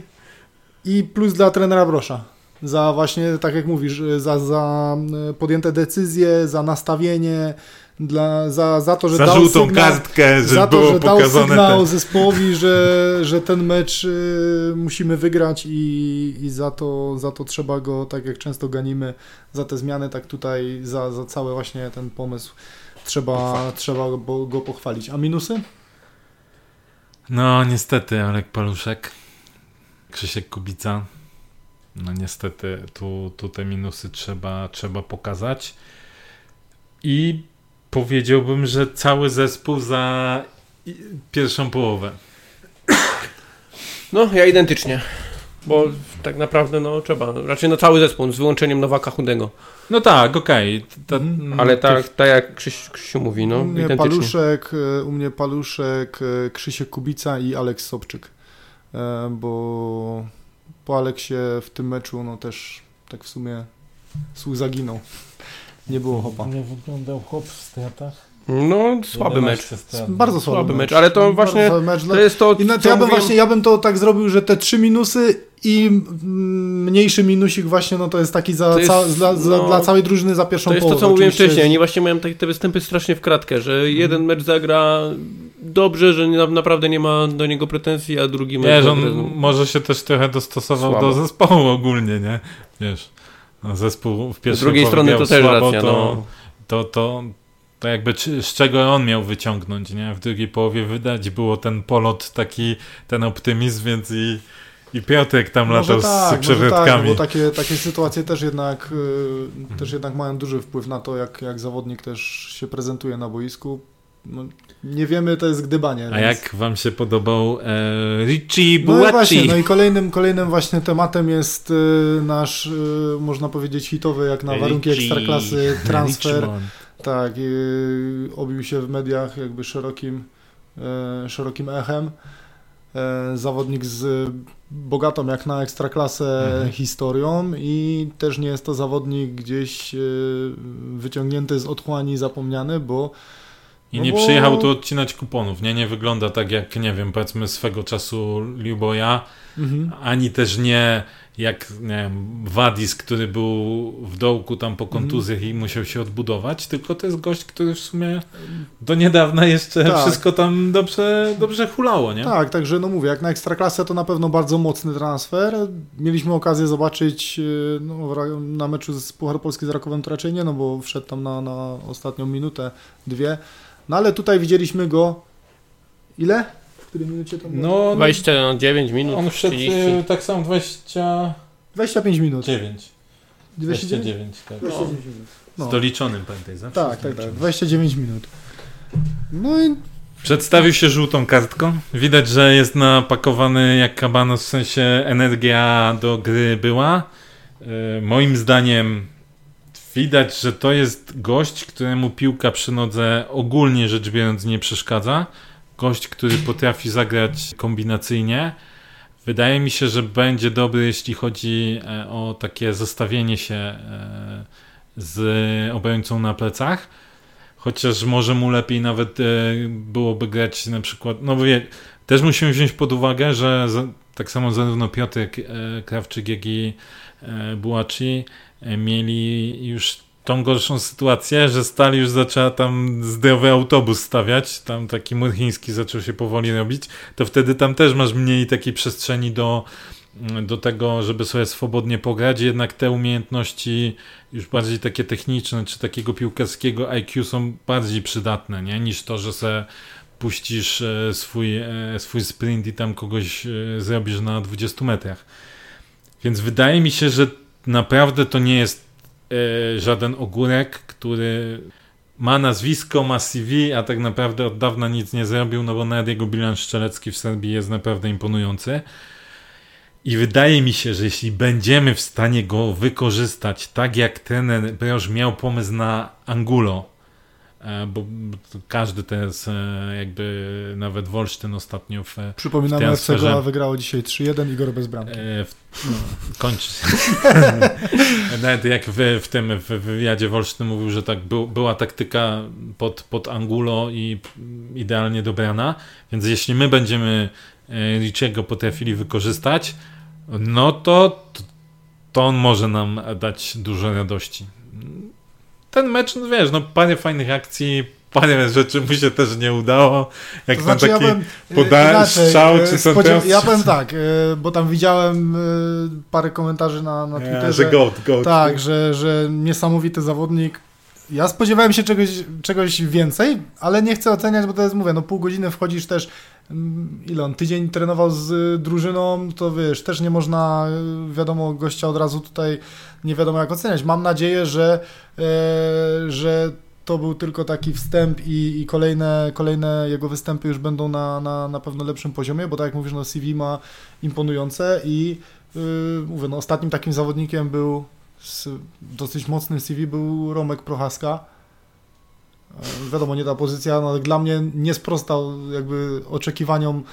I plus dla trenera Brosza. Za właśnie, tak jak mówisz, za, za e, podjęte decyzje, za nastawienie, dla, za, za to, że
Za
dał
żółtą
sygnał,
kartkę, żeby
za to, że dał sygnał
te...
zespołowi, że, że ten mecz y, musimy wygrać i, i za, to, za to trzeba go, tak jak często ganimy, za te zmiany, tak tutaj za, za cały właśnie ten pomysł trzeba, trzeba go, go pochwalić. A minusy?
No niestety Olek Paluszek, Krzysiek Kubica. No niestety tu, tu te minusy trzeba, trzeba pokazać. I powiedziałbym, że cały zespół za pierwszą połowę.
No, ja identycznie. Bo tak naprawdę, no, trzeba. Raczej na cały zespół, z wyłączeniem Nowaka Chudego.
No tak, okej. Ta-
Mhm.
Ale
tych-
tak, tak jak Krzyś, Krzysiu mówi, no,
u, mnie
identycznie.
Paluszek, y, u mnie Paluszek, y, Krzysiek Kubica i Aleks Sobczyk. E, Bo po Aleksie w tym meczu no też tak w sumie słuch zaginął. Nie było hopa.
Nie wyglądał chłop w stratach.
No, słaby mecz.
Bardzo słaby,
Słaby mecz, ale to właśnie
mecz.
To jest to,
I na, to
co
ja, bym
mówiłem-
właśnie, ja bym to tak zrobił, że te trzy minusy i mniejszy minusik właśnie, no to jest taki za,
To jest,
ca, dla, za,
no,
dla całej drużyny za pierwszą
To jest
połowę.
to, co mówiłem wcześniej. Oni właśnie mają te występy strasznie w kratkę, że jeden mecz zagra dobrze, że nie, naprawdę nie ma do niego pretensji, a drugi mecz
Wiesz, on
no.
może się też trochę dostosował
Słabo.
do zespołu ogólnie, nie? Wiesz, no zespół w
Z
pierwszej
drugiej
połowie
strony to też
słabo,
racja,
to,
no.
to, to, to jakby czy- z czego on miał wyciągnąć, nie? W drugiej połowie wydać było ten polot taki, ten optymizm, więc i, i Piotrek tam
Może
latał
tak,
z
może tak, bo takie, takie sytuacje też jednak, y, też jednak mają duży wpływ na to, jak, jak zawodnik też się prezentuje na boisku. No, nie wiemy, to jest gdybanie.
A
więc-
jak wam się podobał e, Richie
No i właśnie, no i kolejnym, kolejnym właśnie tematem jest y, nasz, y, można powiedzieć, hitowy, jak na warunki
Richie-
ekstraklasy, transfer.
Richmond.
Tak, obił się w mediach jakby szerokim, e, szerokim echem. E, zawodnik z bogatą jak na ekstraklasę
Mhm.
historią i też nie jest to zawodnik gdzieś e, wyciągnięty z otchłani zapomniany, bo
I
No
nie
bo-
przyjechał tu odcinać kuponów, nie? Nie wygląda tak jak, nie wiem, powiedzmy swego czasu Liuboja,
mhm.
ani też nie jak, nie wiem, Wadis, który był w dołku tam po kontuzjach i musiał się odbudować, tylko to jest gość, który w sumie do niedawna jeszcze
Tak.
wszystko tam dobrze, dobrze hulało, nie?
Tak, także no mówię, jak na ekstraklasę to na pewno bardzo mocny transfer. Mieliśmy okazję zobaczyć e, no, na meczu z Pucharu Polski z Rakowem to raczej nie, no bo wszedł tam na, na ostatnią minutę, dwie. No ale tutaj widzieliśmy go ile? Której minucie to było?
No,
29 minut,
on wszedł
30.
y, tak samo 29.
25 minut.
29,
29?
tak.
29 minut. No.
Z doliczonym, pamiętaj, zawsze.
Tak, tak, tak. 29 minut. No i
Przedstawił się żółtą kartką. Widać, że jest napakowany jak kabanos, w sensie energia do gry była. E, moim zdaniem widać, że to jest gość, któremu piłka przy nodze ogólnie rzecz biorąc nie przeszkadza. Gość, który potrafi zagrać kombinacyjnie. Wydaje mi się, że będzie dobry, jeśli chodzi e, o takie zostawienie się e, z obrońcą na plecach. Chociaż może mu lepiej nawet e, byłoby grać na przykład. No wie, też musimy wziąć pod uwagę, że tak samo zarówno Piotr Krawczyk, jak i Bułaci mieli już tą gorszą sytuację, że Stali już zaczęła tam zdrowy autobus stawiać, tam taki mur chiński zaczął się powoli robić, to wtedy tam też masz mniej takiej przestrzeni do, do tego, żeby sobie swobodnie pograć, jednak te umiejętności już bardziej takie techniczne, czy takiego piłkarskiego IQ są bardziej przydatne, nie? niż to, że se puścisz e, swój, e, swój sprint i tam kogoś e, zrobisz na 20 metrach. Więc wydaje mi się, że naprawdę to nie jest żaden ogórek, który ma nazwisko, ma CV, a tak naprawdę od dawna nic nie zrobił, no bo nawet jego bilans strzelecki w Serbii jest naprawdę imponujący. I wydaje mi się, że jeśli będziemy w stanie go wykorzystać tak jak ten Broż miał pomysł na Angulo, e, bo każdy teraz e, jakby nawet Wolsztyn ostatnio w
Przypominamy, że FC wygrało dzisiaj 3-1 Igor bez bramki. E, w,
no, kończy *laughs* Nawet jak w, w tym w wywiadzie Wolsztyn mówił, że tak był, była taktyka pod, pod Angulo i idealnie dobrana, więc jeśli my będziemy Richiego potrafili wykorzystać, no to, to on może nam dać dużo radości. Ten mecz, no wiesz, no parę fajnych akcji, parę rzeczy mu się też nie udało. Jak to znaczy, taki ja poda- strzał czy
spodziew- Ja powiem tak, e, bo tam widziałem parę komentarzy na, na Twitterze.
Yeah, że goat, goat.
Tak, że, że niesamowity zawodnik. Ja spodziewałem się czegoś, czegoś więcej, ale nie chcę oceniać, bo to jest, mówię, no pół godziny wchodzisz też ile on tydzień trenował z drużyną, to wiesz, też nie można, wiadomo, gościa od razu tutaj nie wiadomo jak oceniać. Mam nadzieję, że, e, że to był tylko taki wstęp i, i, kolejne, kolejne jego występy już będą na, na, na pewno lepszym poziomie, bo tak jak mówisz, no CV ma imponujące i yy, mówię, no ostatnim takim zawodnikiem był z dosyć mocnym CV był Romek Prochaska, wiadomo, nie ta pozycja, no, ale dla mnie nie sprostał jakby oczekiwaniom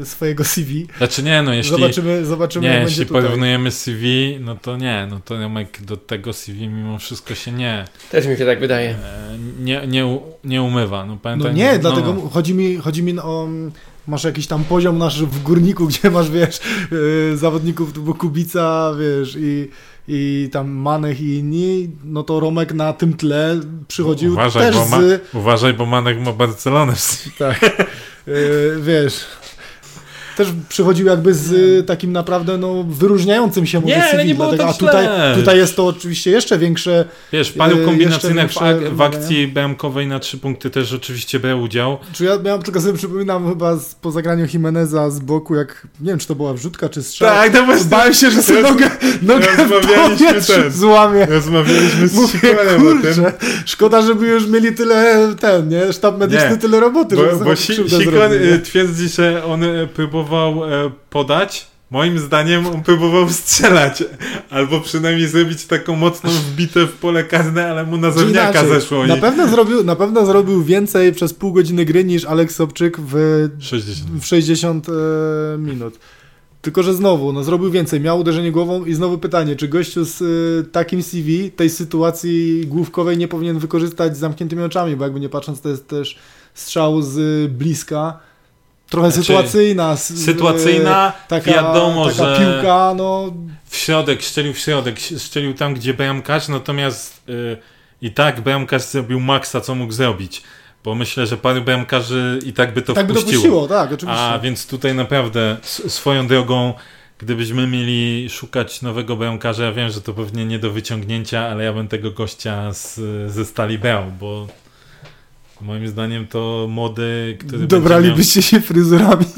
e, swojego CV.
Znaczy nie, no jeśli...
Zobaczymy, zobaczymy
nie, jeśli tutaj. porównujemy CV, no to nie, no to Romek do tego CV mimo wszystko się nie...
Też mi się tak wydaje. E,
nie, nie, nie umywa. No,
pamiętaj, no nie, no, dlatego no. chodzi mi, chodzi mi o masz jakiś tam poziom nasz w górniku, *laughs* gdzie masz, wiesz, yy, zawodników typu Kubica, wiesz, i, i tam Manek i inni, no to Romek na tym tle przychodził uważaj, też
bo
ma, z...
Uważaj, bo Manek ma Barcelonę.
Tak, yy, *laughs* wiesz też przychodził jakby z y, takim naprawdę no, wyróżniającym się może
nie,
CV,
nie dlatego,
a tutaj, tutaj jest to oczywiście jeszcze większe
Wiesz, w paru y, kombinacyjnych w, w, akcji BMK-owej na trzy punkty też oczywiście brał udział.
Czy ja miałem, tylko sobie przypominam chyba z, po zagraniu Jimeneza z boku, jak nie wiem, czy to była wrzutka, czy strzał.
Tak, to właśnie.
Bałem się, że sobie nogę, nogę
rozmawialiśmy ten,
złamie.
Rozmawialiśmy z Mówię, o tym.
Szkoda, żeby już mieli tyle ten, nie? Sztab medyczny nie, tyle roboty,
bo,
żeby
bo Sikon y, twierdzi, że on próbował próbował e, podać, moim zdaniem on próbował strzelać, albo przynajmniej zrobić taką mocną wbitę w pole karne, ale mu na zawniaka zeszło.
Na pewno, zrobił, na pewno zrobił więcej przez pół godziny gry niż Aleks Sobczyk w 60, w 60 e, minut. Tylko, że znowu, no zrobił więcej, miał uderzenie głową i znowu pytanie, czy gościu z y, takim CV tej sytuacji główkowej nie powinien wykorzystać z zamkniętymi oczami, bo jakby nie patrząc, to jest też strzał z bliska, trochę znaczy, sytuacyjna.
Sytuacyjna, taka, wiadomo,
taka
że
piłka, no...
w środek, strzelił w środek, strzelił tam, gdzie bramkarz, natomiast yy, i tak bramkarz zrobił maksa, co mógł zrobić. Bo myślę, że paru bramkarzy i tak by to
tak
wpuściło.
By to puściło, tak, oczywiście.
A więc tutaj naprawdę swoją drogą, gdybyśmy mieli szukać nowego bramkarza, ja wiem, że to pewnie nie do wyciągnięcia, ale ja bym tego gościa z, ze stali brał, bo Moim zdaniem to mody, które.
Dobralibyście miał... się fryzurami. *laughs*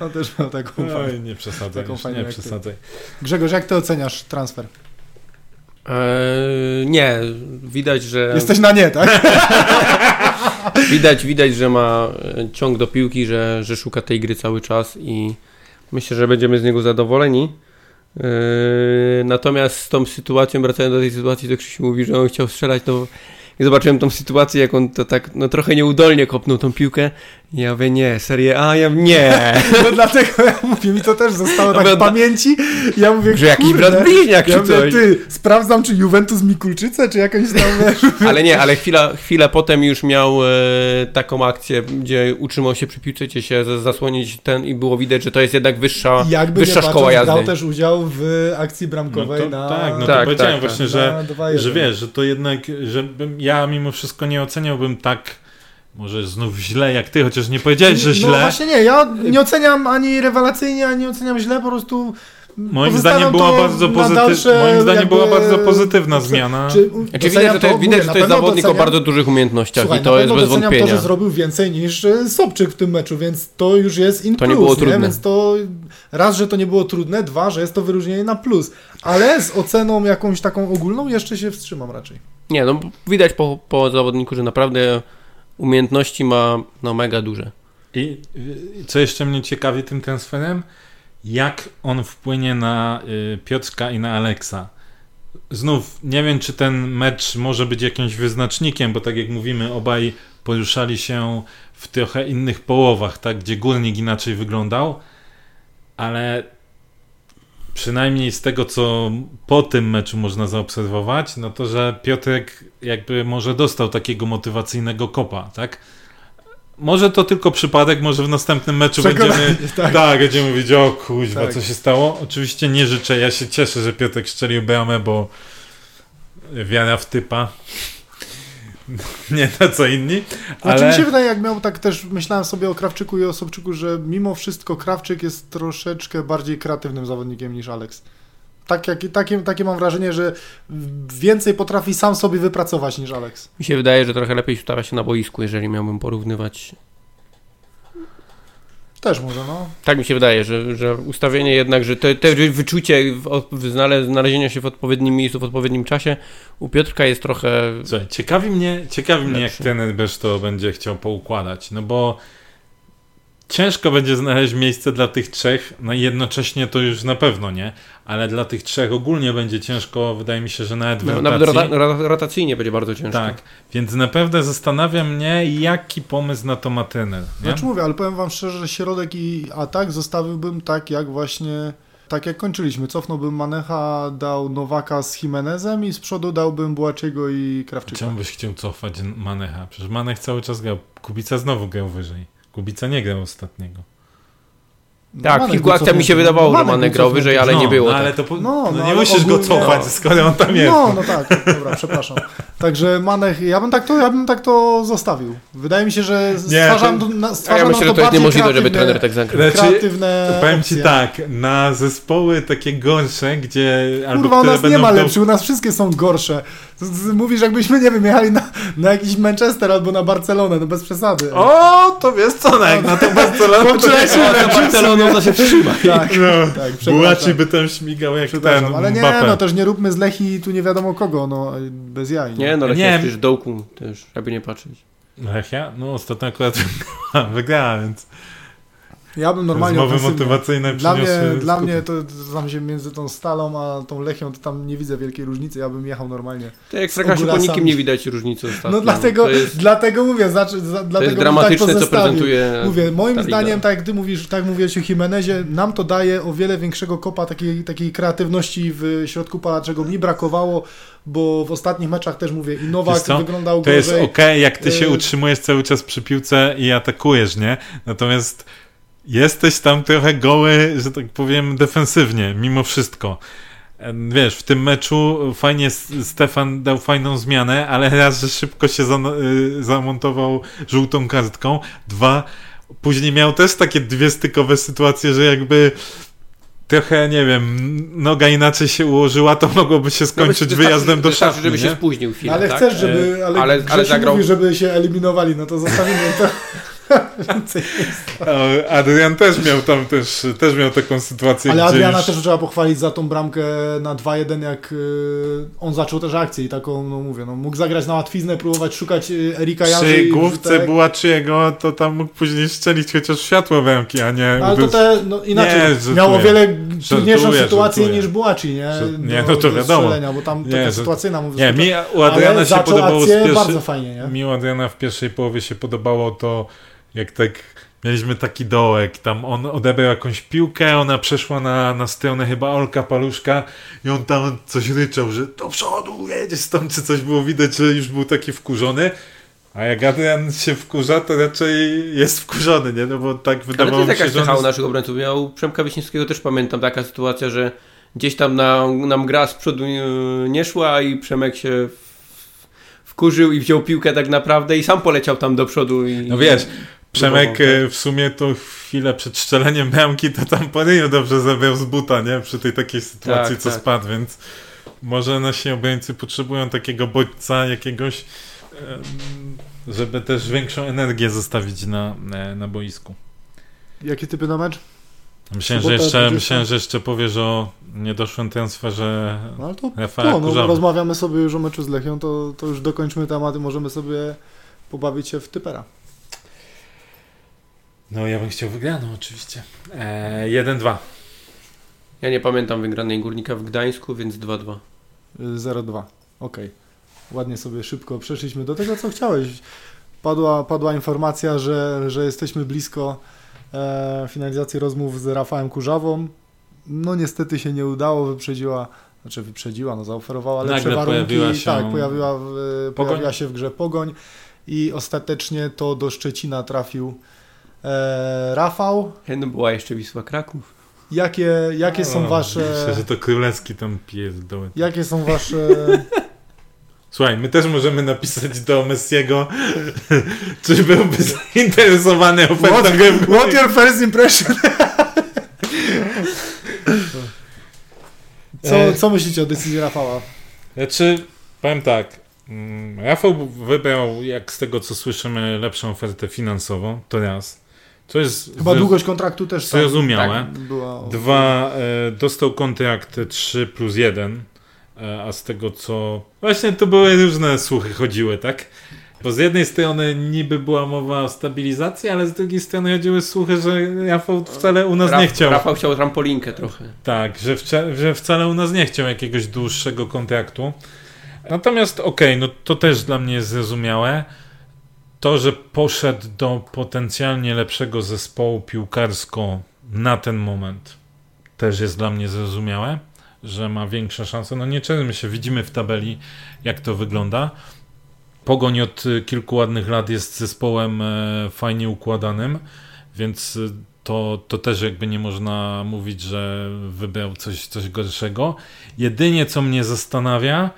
On też miał taką
Oj, fajną. nie przesadzaj, taką nie przesadzaj.
Grzegorz, jak ty oceniasz transfer?
Eee, nie, widać, że.
Jesteś na nie, tak? *laughs*
widać, widać, że ma ciąg do piłki, że, że szuka tej gry cały czas i myślę, że będziemy z niego zadowoleni. Eee, natomiast z tą sytuacją, wracając do tej sytuacji, to Krzysiu mówi, że on chciał strzelać, to i zobaczyłem tą sytuację, jak on to tak, no trochę nieudolnie kopnął tą piłkę. I ja mówię, nie, Serie A, ja mówię, nie. *laughs*
No dlatego ja mówię, mi to też zostało tak
No,
w pamięci. Ja mówię,
Że jakiś brat bliźniak
ja
czy
mówię,
coś.
ty, sprawdzam, czy Juventus Mikulczyce, czy jakąś tam... *laughs*
Ale nie, ale chwila, chwilę potem już miał e, taką akcję, gdzie utrzymał się przy piłce, się zasłonić ten i było widać, że to jest jednak wyższa,
Jakby
wyższa
nie
szkoła
patrząc,
jazdy.
brał też udział w akcji
No
bramkowej
to,
na...
tak, no
Tak,
to powiedziałem
tak, tak.
właśnie, że,
2-1.
że wiesz, że to jednak, że ja mimo wszystko nie oceniałbym tak, może znów źle jak ty, chociaż nie powiedziałeś, że
No
źle.
właśnie nie, ja nie oceniam ani rewelacyjnie, ani oceniam źle, po prostu
Moim zdaniem była bardzo
na
pozytywna, moim zdaniem
jakby-
była bardzo pozytywna zmiana.
Czy,
Znaczy widać, że to, jest- widać, że to jest zawodnik o bardzo dużych umiejętnościach
Słuchaj,
i to jest bez
doceniam
wątpienia.
to, że zrobił więcej niż e, Sobczyk w tym meczu, więc to już jest in
To nie
plus,
było trudne.
Więc to raz, że to nie było trudne, dwa, że jest to wyróżnienie na plus. Ale z oceną jakąś taką ogólną jeszcze się wstrzymam raczej.
Nie, no widać po, po zawodniku, że naprawdę umiejętności ma no, mega duże.
I co jeszcze mnie ciekawi tym transferem? Jak on wpłynie na y, Piotrka i na Aleksa? Znów nie wiem, czy ten mecz może być jakimś wyznacznikiem, bo tak jak mówimy, obaj poruszali się w trochę innych połowach, tak, gdzie górnik inaczej wyglądał, ale przynajmniej z tego, co po tym meczu można zaobserwować, no to, że Piotrek jakby może dostał takiego motywacyjnego kopa, tak? Może to tylko przypadek, może w następnym meczu
Przekonanie,
będziemy, *laughs*
tak.
tak. będziemy mówić, o kuźwa,
Tak.
co się stało. Oczywiście nie życzę, ja się cieszę, że Piotrek strzelił bramę, bo wiara w typa. *laughs* nie na co inni,
Znaczy
ale
mi się wydaje, jak miał tak też, myślałem sobie o Krawczyku i o Sobczyku, że mimo wszystko Krawczyk jest troszeczkę bardziej kreatywnym zawodnikiem niż Alex. Tak, jak, takie, takie mam wrażenie, że więcej potrafi sam sobie wypracować niż Alex.
Mi się wydaje, że trochę lepiej stawia się na boisku, jeżeli miałbym porównywać.
Też może, no.
Tak mi się wydaje, że, że ustawienie jednak, że te, te wyczucie znalezienia się w odpowiednim miejscu, w odpowiednim czasie u Piotrka jest trochę...
Słuchaj, ciekawi mnie, ciekawi mnie jak ten Bez to będzie chciał poukładać, no bo ciężko będzie znaleźć miejsce dla tych trzech, no i jednocześnie to już na pewno nie, ale dla tych trzech ogólnie będzie ciężko, wydaje mi się, że nawet w
No,
rotacji.
nawet rota, ro- rotacyjnie będzie bardzo ciężko.
Tak, więc naprawdę zastanawia mnie, jaki pomysł na to ma trener. Nie?
Znaczy mówię, ale powiem wam szczerze, że środek i atak zostawiłbym tak, jak właśnie, tak jak kończyliśmy. Cofnąłbym Manecha, dał Nowaka z Jimenezem i z przodu dałbym Błaczego i Krawczyka.
Czemu byś chciał cofać Manecha? Przecież Manech cały czas grał. Kubica znowu grał wyżej. Kubica nie grał ostatniego.
Tak, w kilku akcjach mi się wydawało, że grał
cofnięty.
wyżej, ale
no,
nie było.
No,
tak.
ale to po,
No,
no,
no,
nie
ale
musisz go
ogólnie-
cofać, skoro on tam jest.
No, no tak, dobra, przepraszam. Także Manech, ja bym tak to, ja bym tak to zostawił. Wydaje mi się, że stwarzam,
to-
na,
A
stwarzam
ja myślę, że to jest niemożliwe, żeby trener tak zagrał.
Znaczy,
kreatywne
Powiem ci
opcje.
tak, na zespoły takie gorsze, gdzie albo
Kurwa, u nas nie ma
do-
lepszych, u nas wszystkie są gorsze. Mówisz, jakbyśmy, nie wiem, jechali na, na jakiś Manchester albo na Barcelonę, no bez przesady.
O, to wiesz co, no, jak na to Barcelonę to
się wręczył
Barceloną to się wstrzyma.
Tak,
no,
tak.
Bułaci by tam śmigał jak ten
ale nie,
Mbappé.
no też nie róbmy z Lechi tu nie wiadomo kogo, no bez jaj.
Nie, no
Nie.
nie. przecież w dołku też, żeby nie patrzeć.
Lechia? No ostatnio akurat *laughs* wygrała, więc
Ja bym normalnie ofensywnie.
motywacyjne
Dla mnie, dla
skutek.
mnie to znam się między tą Stalą a tą Lechią, to tam nie widzę wielkiej różnicy, ja bym jechał normalnie.
To jak w Ekstraklasie po nikim nie widać różnicy ostatnio.
No dlatego,
To jest,
dlatego mówię, znaczy, za,
to
dlatego
jest
bym
dramatyczne,
tak to
co prezentuje
Mówię, moim zdaniem, tak jak ty mówisz, tak mówiłeś o Jimenezie, nam to daje o wiele większego kopa takiej, takiej kreatywności w środku pola, czego mi brakowało, bo w ostatnich meczach też mówię, i Nowak wyglądał
To jest
gorzej.
okej, jak ty się
Y-
utrzymujesz cały czas przy piłce i atakujesz, nie? Natomiast jesteś tam trochę goły, że tak powiem, defensywnie, mimo wszystko. E, Wiesz, w tym meczu fajnie Stefan dał fajną zmianę, ale raz, że szybko się y, zamontował żółtą kartką. Dwa, później miał też takie dwie stykowe sytuacje, że jakby trochę, nie wiem, noga inaczej się ułożyła, to mogłoby się skończyć
wystarczy-
wyjazdem do szatni,
żeby
nie?
się spóźnił chwilę,
ale
tak?
chcesz, żeby, ale,
ale-
ale,
ale zagrał-
mówi, żeby się eliminowali, no to zostawimy to. *laughs*
Adrian też miał tam też, też miał taką sytuację,
Ale Adriana
już...
też trzeba pochwalić za tą bramkę na 2-1, jak y, on zaczął też akcję i taką, no mówię, no, mógł zagrać na łatwiznę, próbować szukać y, Erika Jarzy.
przy główce
wrzutek.
Bułaczyego, to tam mógł później strzelić chociaż światło węki, a nie...
Ale to te, no inaczej,
Nie,
miał o wiele trudniejszą
Żartuję,
sytuację
żartuję.
niż Bułaci, nie?
Że- nie, no to
do
wiadomo.
bo tam
Nie,
taka sytuacyjna mówię.
Nie, mi u Adriana się podobało
bardzo fajnie, nie?
Mi u Adriana w pierwszej połowie się podobało to, jak tak mieliśmy taki dołek, tam on odebrał jakąś piłkę, ona przeszła na, na stronę chyba Olka Paluszka i on tam coś ryczał, że do przodu jedzie stąd, czy coś było widać, że już był taki wkurzony. A jak Adrian się wkurza, to raczej jest wkurzony, nie? No bo tak
Ale to
wydawało
jest
mi się, że jest...
naszych obrońców. U Przemka Wiśniewskiego też pamiętam taka sytuacja, że gdzieś tam nam, nam gra z przodu nie, nie szła i Przemek się wkurzył i wziął piłkę tak naprawdę i sam poleciał tam do przodu. I,
No wiesz, Przemek
próbował, tak.
e, w sumie to chwilę przed strzeleniem bramki to tam po ryju dobrze zabrał z buta, nie? Przy tej takiej sytuacji,
Tak,
co
tak.
spadł, więc może nasi obrońcy potrzebują takiego bodźca, jakiegoś, em, żeby też większą energię zostawić na, na, na boisku.
Jakie typy na mecz?
Myślałem, że jeszcze,
20.
myślałem, że jeszcze powiesz o niedoszłym transferze
No ale to,
Rafała
to no, rozmawiamy sobie już o meczu z Lechią, to, to już dokończmy temat i możemy sobie pobawić się w typera.
No ja bym chciał wygraną oczywiście. E, 1-2.
Ja nie pamiętam wygranej Górnika w Gdańsku, więc 2-2.
Y, 0-2. Okej. Ładnie sobie szybko przeszliśmy do tego, co chciałeś. Padła, padła informacja, że, że jesteśmy blisko e, finalizacji rozmów z Rafałem Kurzawą. No niestety się nie udało, wyprzedziła, znaczy wyprzedziła, no zaoferowała lepsze
Nagle
warunki.
pojawiła się-
tak, pojawiła, w,
Pogoń.
pojawiła się w grze Pogoń i ostatecznie to do Szczecina trafił e, Rafał.
No była jeszcze Wisła Kraków.
Jakie, jakie są wasze...
Myślę, że to królewski tam dołem.
Jakie są wasze... *laughs*
Słuchaj, my też możemy napisać do Messiego, *laughs* czy byłby zainteresowany ofertą
What, what your first impression? Co,
E.
co myślicie o decyzji Rafała?
Znaczy, powiem tak, mm, Rafał wybrał, jak z tego co słyszymy, lepszą ofertę finansową, to raz. To jest
Chyba długość kontraktu też tam
zrozumiałe.
była...
Dwa, e, dostał kontrakt 3 plus 1, e, a z tego co... Właśnie to były różne słuchy chodziły, tak? Bo z jednej strony niby była mowa o stabilizacji, ale z drugiej strony chodziły słuchy, że Rafał wcale u nas
Raf-
nie chciał.
Rafał chciał trampolinkę trochę.
Tak, że, wcia- że wcale u nas nie chciał jakiegoś dłuższego kontraktu. Natomiast okej, no to też dla mnie jest zrozumiałe. To, że poszedł do potencjalnie lepszego zespołu piłkarsko na ten moment, też jest dla mnie zrozumiałe, że ma większe szanse. No nie czermy się, widzimy w tabeli, jak to wygląda. Pogoń od kilku ładnych lat jest zespołem e, fajnie układanym, więc y, to, to też jakby nie można mówić, że wybrał coś, coś gorszego. Jedynie co mnie zastanawia,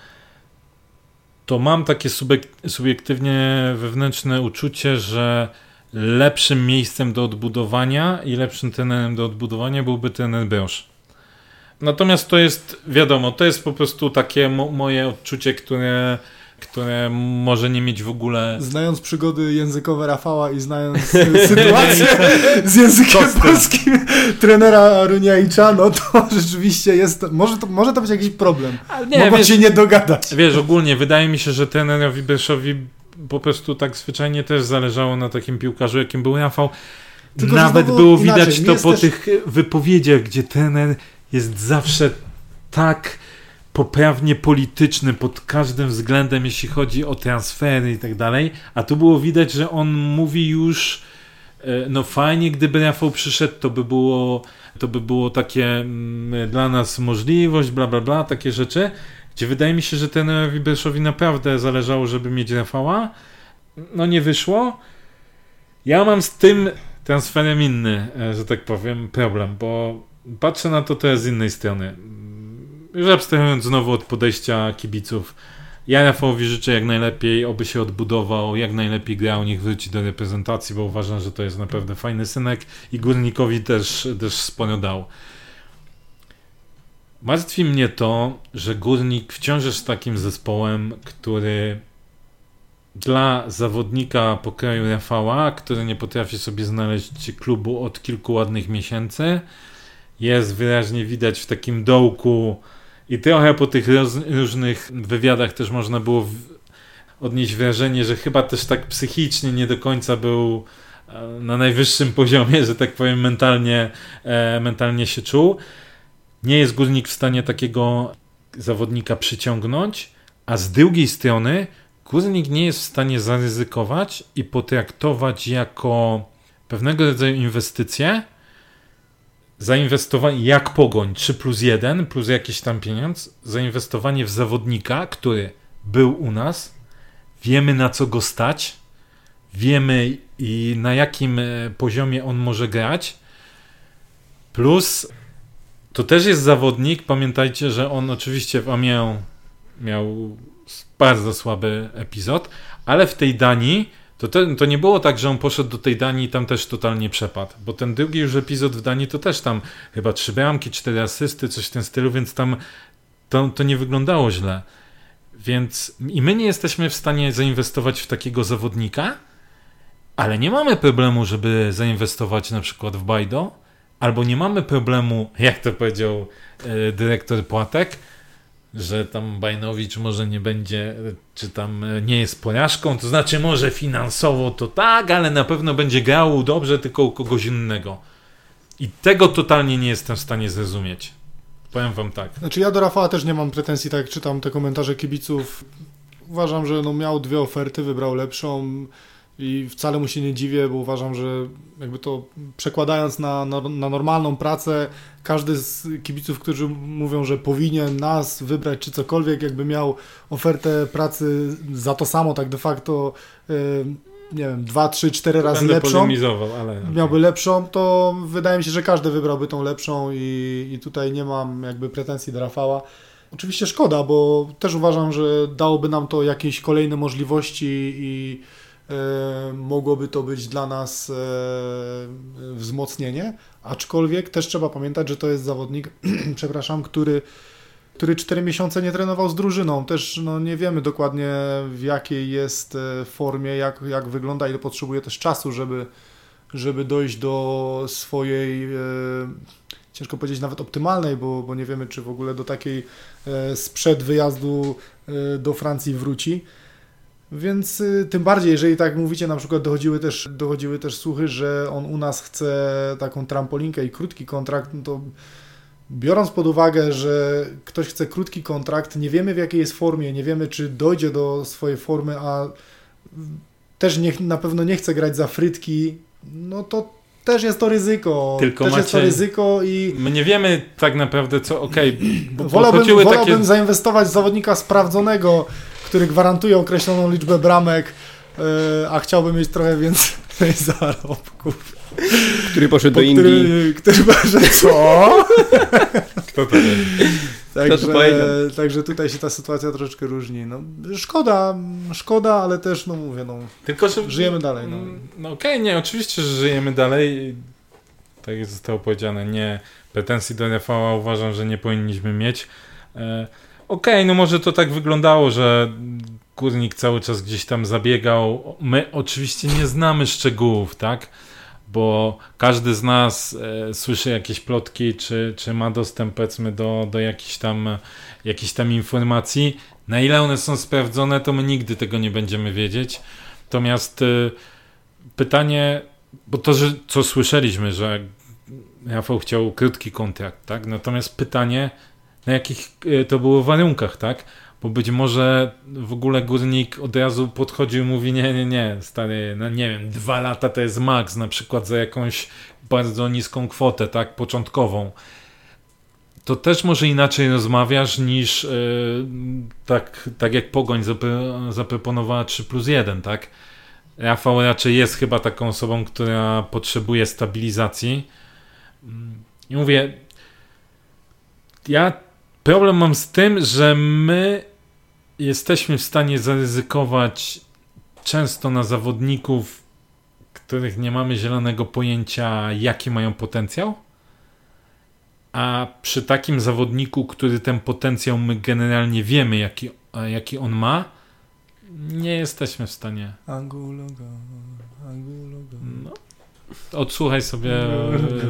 to mam takie subiektywnie wewnętrzne uczucie, że lepszym miejscem do odbudowania i lepszym trenerem do odbudowania byłby trener Brosz. Natomiast to jest, wiadomo, to jest po prostu takie mo- moje odczucie, które, które może nie mieć w ogóle
Znając przygody językowe Rafała i znając *laughs* sytuację z językiem polskim trenera Runiajcza, no to *laughs* rzeczywiście jest, może to, może to być jakiś problem.
nie,
Mogą
wiesz-
się nie dogadać.
Wiesz, ogólnie wydaje mi się, że trenerowi Breszowi po prostu tak zwyczajnie też zależało na takim piłkarzu, jakim był Rafał.
Tylko,
Nawet było
inaczej,
widać to
jest
po
też-
tych wypowiedziach, gdzie trener jest zawsze tak poprawnie polityczny pod każdym względem, jeśli chodzi o transfery i tak dalej, a tu było widać, że on mówi już e, no fajnie, gdyby Rafał przyszedł, to by było to by było takie mm, dla nas możliwość, bla bla bla, takie rzeczy, gdzie wydaje mi się, że trenerowi Breszowi naprawdę zależało, żeby mieć Rafała. No nie wyszło. Ja mam z tym transferem inny, e, że tak powiem, problem, bo patrzę na to też z innej strony. Już abstrahując znowu od podejścia kibiców, ja Rafałowi życzę jak najlepiej, oby się odbudował, jak najlepiej grał, niech wróci do reprezentacji, bo uważam, że to jest naprawdę fajny synek i Górnikowi też, też sporo dał. Martwi mnie to, że Górnik wciąż jest takim zespołem, który dla zawodnika pokroju Rafała, który nie potrafi sobie znaleźć klubu od kilku ładnych miesięcy, jest wyraźnie widać w takim dołku i trochę po tych różnych wywiadach też można było odnieść wrażenie, że chyba też tak psychicznie nie do końca był e, na najwyższym poziomie, że tak powiem mentalnie, e, mentalnie się czuł. nie jest górnik w stanie takiego zawodnika przyciągnąć, a z drugiej strony górnik nie jest w stanie zaryzykować i potraktować jako pewnego rodzaju inwestycje, zainwestowanie jak pogoń 3 plus 1 plus jakiś tam pieniądz, zainwestowanie w zawodnika, który był u nas, wiemy na co go stać, wiemy i na jakim e, poziomie on może grać, plus to też jest zawodnik, pamiętajcie, że on oczywiście w Amiens miał bardzo słaby epizod, ale w tej Danii to, te, to nie było tak, że on poszedł do tej Danii i tam też totalnie przepadł, bo ten drugi już epizod w Danii to też tam chyba trzy bramki, cztery asysty, coś w tym stylu, więc tam to, to nie wyglądało źle. Więc i my nie jesteśmy w stanie zainwestować w takiego zawodnika, ale nie mamy problemu, żeby zainwestować na przykład w Bajdo, albo nie mamy problemu, *laughs* jak to powiedział e, dyrektor Płatek, że tam Bajnowicz może nie będzie, czy tam e, nie jest porażką, to znaczy może finansowo to tak, ale na pewno będzie grał dobrze tylko u kogoś innego. I tego totalnie nie jestem w stanie zrozumieć. Powiem wam tak.
Znaczy ja do Rafała też nie mam pretensji, tak jak czytam te komentarze kibiców. Uważam, że no miał dwie oferty, wybrał lepszą i wcale mu się nie dziwię, bo uważam, że jakby to przekładając na, na, na, normalną pracę, każdy z kibiców, którzy mówią, że powinien nas wybrać czy cokolwiek, jakby miał ofertę pracy za to samo, tak de facto, yy, nie wiem, dwa, trzy, cztery razy
Będę
lepszą,
ale...
miałby lepszą, to wydaje mi się, że każdy wybrałby tą lepszą i, i tutaj nie mam jakby pretensji do Rafała. Oczywiście szkoda, bo też uważam, że dałoby nam to jakieś kolejne możliwości i mogłoby to być dla nas e, wzmocnienie, aczkolwiek też trzeba pamiętać, że to jest zawodnik, *clears throat* przepraszam, który który 4 miesiące nie trenował z drużyną. Też no, nie wiemy dokładnie w jakiej jest e, formie, jak, jak wygląda, ile potrzebuje też czasu, żeby, żeby dojść do swojej, e, ciężko powiedzieć nawet optymalnej, bo, bo nie wiemy, czy w ogóle do takiej e, sprzed wyjazdu e, do Francji wróci. Więc y, tym bardziej, jeżeli tak mówicie, na przykład dochodziły też, dochodziły też słuchy, że on u nas chce taką trampolinkę i krótki kontrakt, no to biorąc pod uwagę, że ktoś chce krótki kontrakt, nie wiemy w jakiej jest formie, nie wiemy czy dojdzie do swojej formy, a też nie, na pewno nie chce grać za frytki, no to też jest to ryzyko. Tylko też macie... jest to ryzyko i.
My nie wiemy tak naprawdę, co. Okej,
okay, wolałbym, wolałbym takie... zainwestować w zawodnika sprawdzonego, który gwarantuje określoną liczbę bramek, e, a chciałbym mieć trochę więcej *laughs* zarobków.
Który poszedł do Indii.
Który, który poszedł, *laughs* co?
Kto to wie?
Także, także tutaj się ta sytuacja troszeczkę różni. No, szkoda, szkoda, ale też, no mówię, no, Tylko, że, żyjemy dalej. No,
no okej, okay, nie, oczywiście, że żyjemy dalej. Tak jak zostało powiedziane, nie pretensji do Rafała uważam, że nie powinniśmy mieć. E, okej, okay, no może to tak wyglądało, że Górnik cały czas gdzieś tam zabiegał. My oczywiście nie znamy szczegółów, tak? Bo każdy z nas e, słyszy jakieś plotki, czy, czy ma dostęp powiedzmy do, do jakichś tam, jakichś tam informacji. Na ile one są sprawdzone, to my nigdy tego nie będziemy wiedzieć. Natomiast e, pytanie, bo to, że, co słyszeliśmy, że Rafał chciał krótki kontrakt, tak? Natomiast pytanie, na jakich e, to było warunkach, tak? Bo być może w ogóle górnik od razu podchodził i mówi: Nie, nie, nie, stary, no nie wiem, dwa lata to jest maks, na przykład za jakąś bardzo niską kwotę, tak, początkową. To też może inaczej rozmawiasz niż yy, tak, tak jak Pogoń zaproponowała 3 plus 1, tak? Rafał raczej jest chyba taką osobą, która potrzebuje stabilizacji. I mówię, ja Problem mam z tym, że my jesteśmy w stanie zaryzykować często na zawodników, których nie mamy zielonego pojęcia, jaki mają potencjał. A przy takim zawodniku, który ten potencjał my generalnie wiemy, jaki, jaki on ma, nie jesteśmy w stanie.
Angulo.
Odsłuchaj sobie,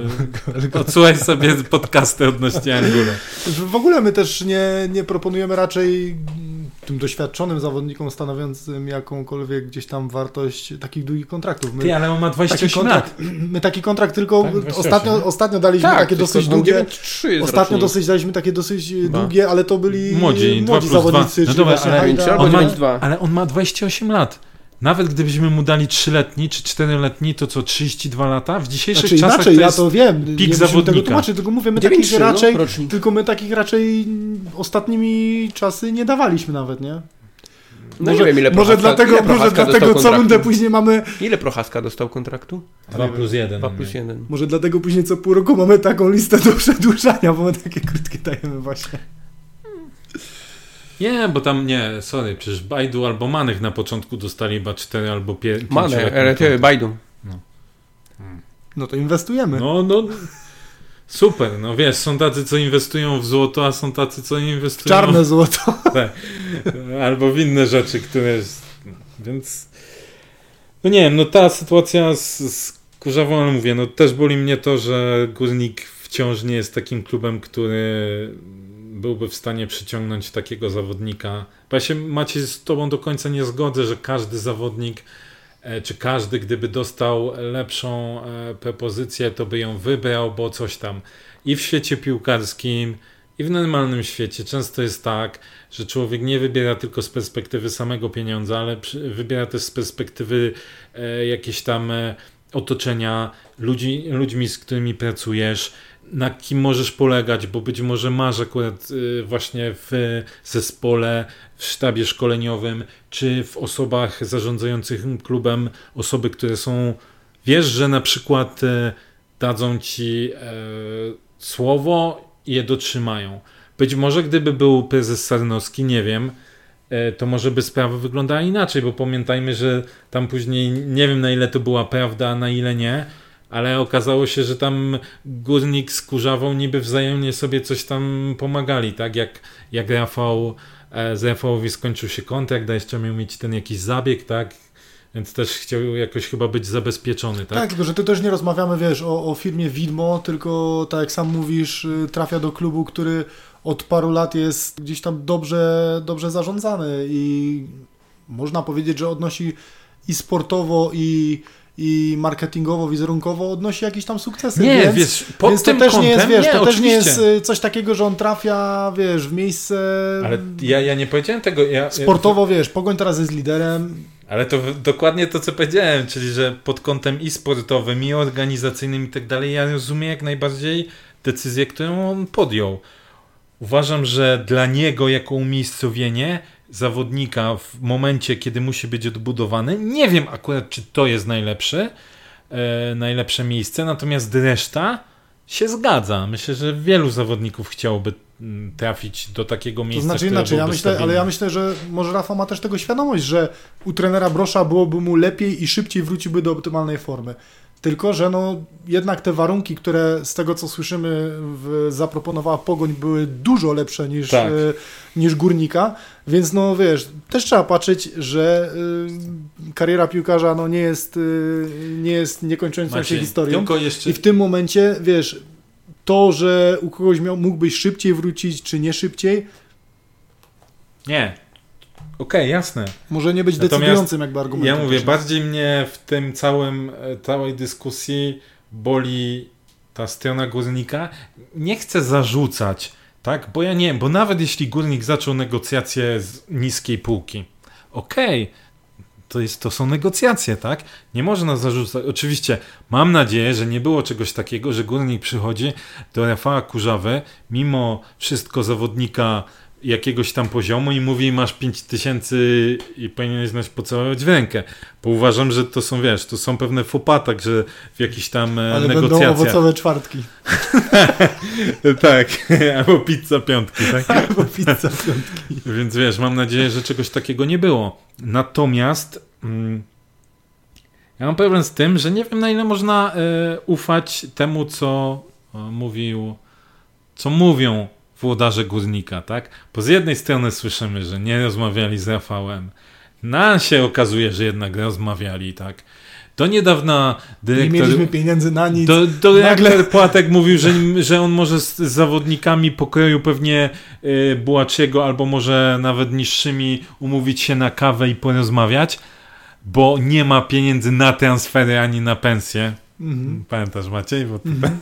*laughs* odsłuchaj sobie podcasty odnośnie Angulo.
W ogóle my też nie, nie proponujemy raczej tym doświadczonym zawodnikom stanowiącym jakąkolwiek gdzieś tam wartość takich długich kontraktów. My,
Ty, ale on ma
taki
28 lat.
kontrakt, my taki kontrakt tylko
Tak, 28,
ostatnio, ostatnio daliśmy
Tak,
takie dosyć długie. Ostatnio dosyć daliśmy takie dosyć
Dwa.
długie, ale to byli
Młodzi,
młodzi zawodnicy,
No dobra, ale-
Hajda,
On ma-
9-2.
Ale on ma 28 lat. Nawet gdybyśmy mu dali 3-letni czy 4-letni, to co, 32 lata? W dzisiejszych
Znaczy
czasach
inaczej,
to
ja
jest...
to wiem, nie musimy
zawodnika.
tego tłumaczyć, tylko mówię, my
9-3,
takich raczej,
no, rocznik.
tylko my takich raczej ostatnimi czasy nie dawaliśmy nawet, nie?
No nie wiem, ile
może
Prochaska-
dlatego,
ile
może dlatego co rundę później mamy,
Ile Prochaska dostał kontraktu?
2 plus 1.
2 plus 1.
może dlatego później co pół roku mamy taką listę do przedłużania, bo my takie krótkie dajemy właśnie.
Nie, bo tam nie, sorry, przecież Bajdu albo Manych na początku dostali chyba 4 albo 5
Mane, ale ty, Bajdu.
No to inwestujemy.
No, no, super, no wiesz, są tacy, co inwestują w złoto, a są tacy, co inwestują
Czarne złoto. *laughs*
Tak. albo w inne rzeczy, które jest, więc no nie wiem, no ta sytuacja z, z Kurzawą, ale mówię, no też boli mnie to, że Górnik wciąż nie jest takim klubem, który byłby w stanie przyciągnąć takiego zawodnika. Bo ja się macie z tobą do końca nie zgodzę, że każdy zawodnik e, czy każdy, gdyby dostał lepszą e, propozycję, to by ją wybrał, bo coś tam. I w świecie piłkarskim, i w normalnym świecie często jest tak, że człowiek nie wybiera tylko z perspektywy samego pieniądza, ale wybiera też z perspektywy e, jakieś tam e, otoczenia, ludzi, ludźmi, z którymi pracujesz, na kim możesz polegać, bo być może masz akurat e, właśnie w zespole, w sztabie szkoleniowym, czy w osobach zarządzających klubem osoby, które są, wiesz, że na przykład e, dadzą ci e, słowo i je dotrzymają. Być może gdyby był prezes Sarnowski, nie wiem, to może by sprawa wyglądała inaczej, bo pamiętajmy, że tam później nie wiem na ile to była prawda, a na ile nie, ale okazało się, że tam Górnik z Kurzawą niby wzajemnie sobie coś tam pomagali, tak? Jak, jak Rafał, e, z Rafałowi skończył się kontrakt, a jeszcze miał mieć ten jakiś zabieg, tak? Więc też chciał jakoś chyba być zabezpieczony, tak?
Tak, tylko że ty też nie rozmawiamy, wiesz, o, o firmie Widmo, tylko tak jak sam mówisz, y, trafia do klubu, który od paru lat jest gdzieś tam dobrze, dobrze zarządzany i można powiedzieć, że odnosi i sportowo, i, i marketingowo, wizerunkowo odnosi jakieś tam sukcesy.
Nie,
więc,
wiesz, pod
więc to
tym
też
kątem,
nie jest, wiesz,
nie,
to też nie
oczywiście.
jest y, coś takiego, że on trafia, wiesz, w miejsce
Ale ja, ja nie powiedziałem tego. Ja,
sportowo, wiesz, Pogoń teraz jest liderem,
Ale to dokładnie to, co powiedziałem, czyli że pod kątem i sportowym, i organizacyjnym i tak dalej, ja rozumiem jak najbardziej decyzję, którą on podjął. Uważam, że dla niego jako umiejscowienie zawodnika w momencie, kiedy musi być odbudowany, nie wiem akurat, czy to jest najlepsze, e, najlepsze miejsce, natomiast reszta się zgadza. Myślę, że wielu zawodników chciałoby mm, trafić do takiego
To
miejsca,
znaczy
które
inaczej, ja myślę, ale ja myślę, że może Rafał ma też tego świadomość, że u trenera Brosza byłoby mu lepiej i szybciej wróciłby do optymalnej formy. Tylko, że no jednak te warunki, które z tego co słyszymy w, zaproponowała Pogoń były dużo lepsze niż,
Tak.
e, niż Górnika, więc no wiesz, też trzeba patrzeć, że y, kariera piłkarza no nie jest, y, nie jest niekończącą się
Maciej,
historią.
Jeszcze
I w tym momencie, wiesz, to, że u kogoś miał, mógłbyś szybciej wrócić, czy nie szybciej,
Nie. Okej, jasne.
może nie być
Natomiast
decydującym jakby argumentem.
Ja mówię, bardziej mnie w tym całym, e, całej dyskusji boli ta strona górnika. Nie chcę zarzucać, tak? Bo ja nie wiem, bo nawet jeśli górnik zaczął negocjacje z niskiej półki, okej, to, jest, to są negocjacje, tak? Nie można zarzucać. Oczywiście mam nadzieję, że nie było czegoś takiego, że górnik przychodzi do Rafała Kurzawy, mimo wszystko zawodnika jakiegoś tam poziomu i mówi masz 5 tysięcy i powinieneś znać pocałować w rękę. Bo uważam, że to są, wiesz, to są pewne fopa, także w jakichś tam e,
Ale będą
negocjacjach.
owocowe czwartki. *laughs*
tak, *laughs* albo pizza piątki, tak? *laughs*
Albo pizza piątki.
Więc wiesz, mam nadzieję, że czegoś takiego nie było. Natomiast mm, ja mam problem z tym, że nie wiem na ile można e, ufać temu, co e, mówił, co mówią włodarze górnika, tak? Bo z jednej strony słyszymy, że nie rozmawiali z Rafałem. Na się okazuje, że jednak rozmawiali, tak? Do niedawna dyrektor...
Nie mieliśmy pieniędzy na nic.
Do, do nagle Płatek mówił, że, że on może z, z zawodnikami pokroju pewnie y, Bułaczyego albo może nawet niższymi umówić się na kawę i porozmawiać, bo nie ma pieniędzy na transfery ani na pensję. Mhm. Pamiętasz Maciej? Bo mhm.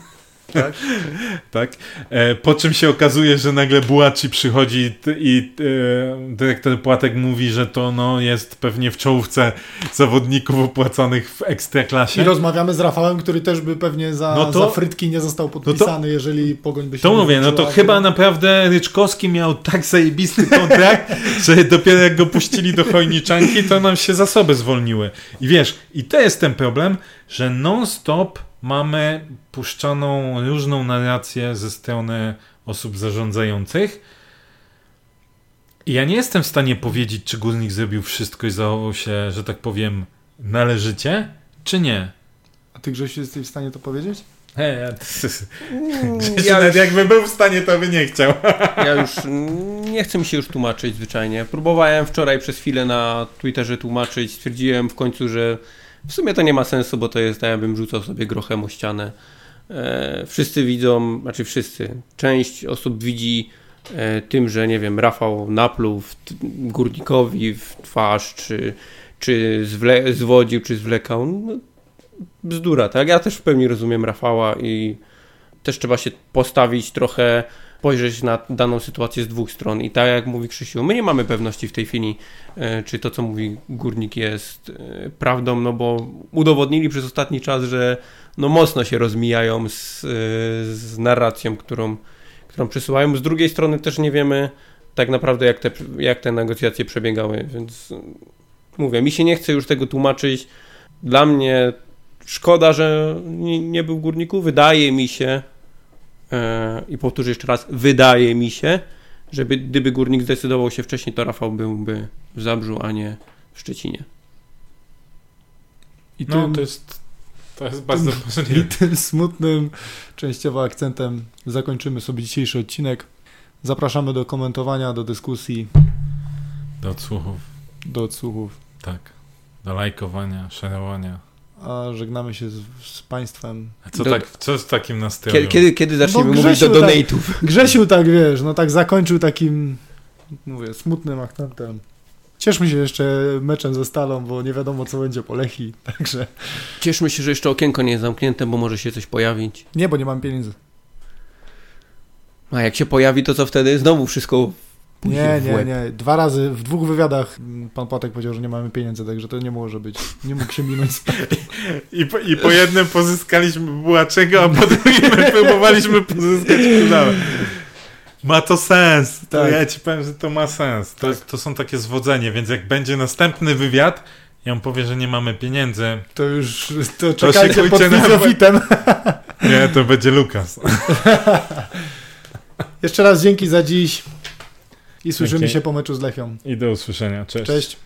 Tak? *laughs*
tak. E, po czym się okazuje, że nagle Bułaci przychodzi i e, dyrektor Płatek mówi, że to no, jest pewnie w czołówce zawodników opłacanych w ekstraklasie.
I rozmawiamy z Rafałem, który też by pewnie za, no to, za frytki nie został podpisany, no to, jeżeli Pogoń by się
To mówię, no to chyba naprawdę Ryczkowski miał tak zajebisty kontrakt, *laughs* że dopiero jak go puścili do Chojniczanki, to nam się zasoby zwolniły. I wiesz, i to jest ten problem, że non-stop mamy puszczaną różną narrację ze strony osób zarządzających. I ja nie jestem w stanie powiedzieć, czy górnik zrobił wszystko i zachował się, że tak powiem, należycie, czy nie.
A ty, Grzesiu, jesteś w stanie to powiedzieć?
Hej, ja, ja już, jakby był w stanie, to by nie chciał. *laughs*
Ja już nie chcę mi się już tłumaczyć zwyczajnie. Próbowałem wczoraj przez chwilę na Twitterze tłumaczyć. Stwierdziłem w końcu, że w sumie to nie ma sensu, bo to jest tak, jakbym rzucał sobie grochem o ścianę. E, wszyscy widzą, znaczy wszyscy, część osób widzi e, tym, że nie wiem, Rafał napluł w, górnikowi w twarz, czy, czy zwle, zwodził, czy zwlekał. No, bzdura, tak? Ja też w pełni rozumiem Rafała i też trzeba się postawić trochę spojrzeć na daną sytuację z dwóch stron. I tak jak mówi Krzysiu, my nie mamy pewności w tej chwili, e, czy to, co mówi Górnik jest e, prawdą, no bo udowodnili przez ostatni czas, że no mocno się rozmijają z, e, z narracją, którą, którą przesyłają. Z drugiej strony też nie wiemy tak naprawdę, jak te, jak te negocjacje przebiegały, więc mówię, mi się nie chce już tego tłumaczyć. Dla mnie szkoda, że nie, nie był Górniku. Wydaje mi się, I powtórzę jeszcze raz, wydaje mi się, że gdyby Górnik zdecydował się wcześniej, to Rafał byłby w Zabrzu, a nie w Szczecinie.
I no, tym, to jest, to jest bardzo
tym, I tym smutnym częściowo akcentem zakończymy sobie dzisiejszy odcinek. Zapraszamy do komentowania, do dyskusji.
Do odsłuchów.
Do odsłuchów.
Tak. Do lajkowania, szerowania
a żegnamy się z, z Państwem.
A co, do... tak, co z takim nastrojem?
Kiedy, kiedy, kiedy zaczniemy mówić do donate'ów?
Tak, Grzesiu tak, wiesz, no tak zakończył takim, mówię, smutnym akcentem. Cieszmy się jeszcze meczem ze Stalą, bo nie wiadomo, co będzie po Lechi, *laughs* także...
Cieszmy się, że jeszcze okienko nie jest zamknięte, bo może się coś pojawić.
Nie, bo nie mam pieniędzy.
A jak się pojawi, to co wtedy? Znowu wszystko
nie, nie, nie. Dwa razy, w dwóch wywiadach pan Patek powiedział, że nie mamy pieniędzy, także to nie może być. Nie mógł się minąć.
I po, I po jednym pozyskaliśmy Bułaczego, a po drugim *laughs* próbowaliśmy pozyskać Kudała. Ma to sens. To tak. Ja ci powiem, że to ma sens. To, tak. to są takie zwodzenie, więc jak będzie następny wywiad, ja mu powie, że nie mamy pieniędzy.
To już, to czekajcie to pod na...
Nie, to będzie Lukas. *laughs*
Jeszcze raz dzięki za dziś. I słyszymy Dzięki. się po meczu z Lechią.
I do usłyszenia. Cześć.
Cześć.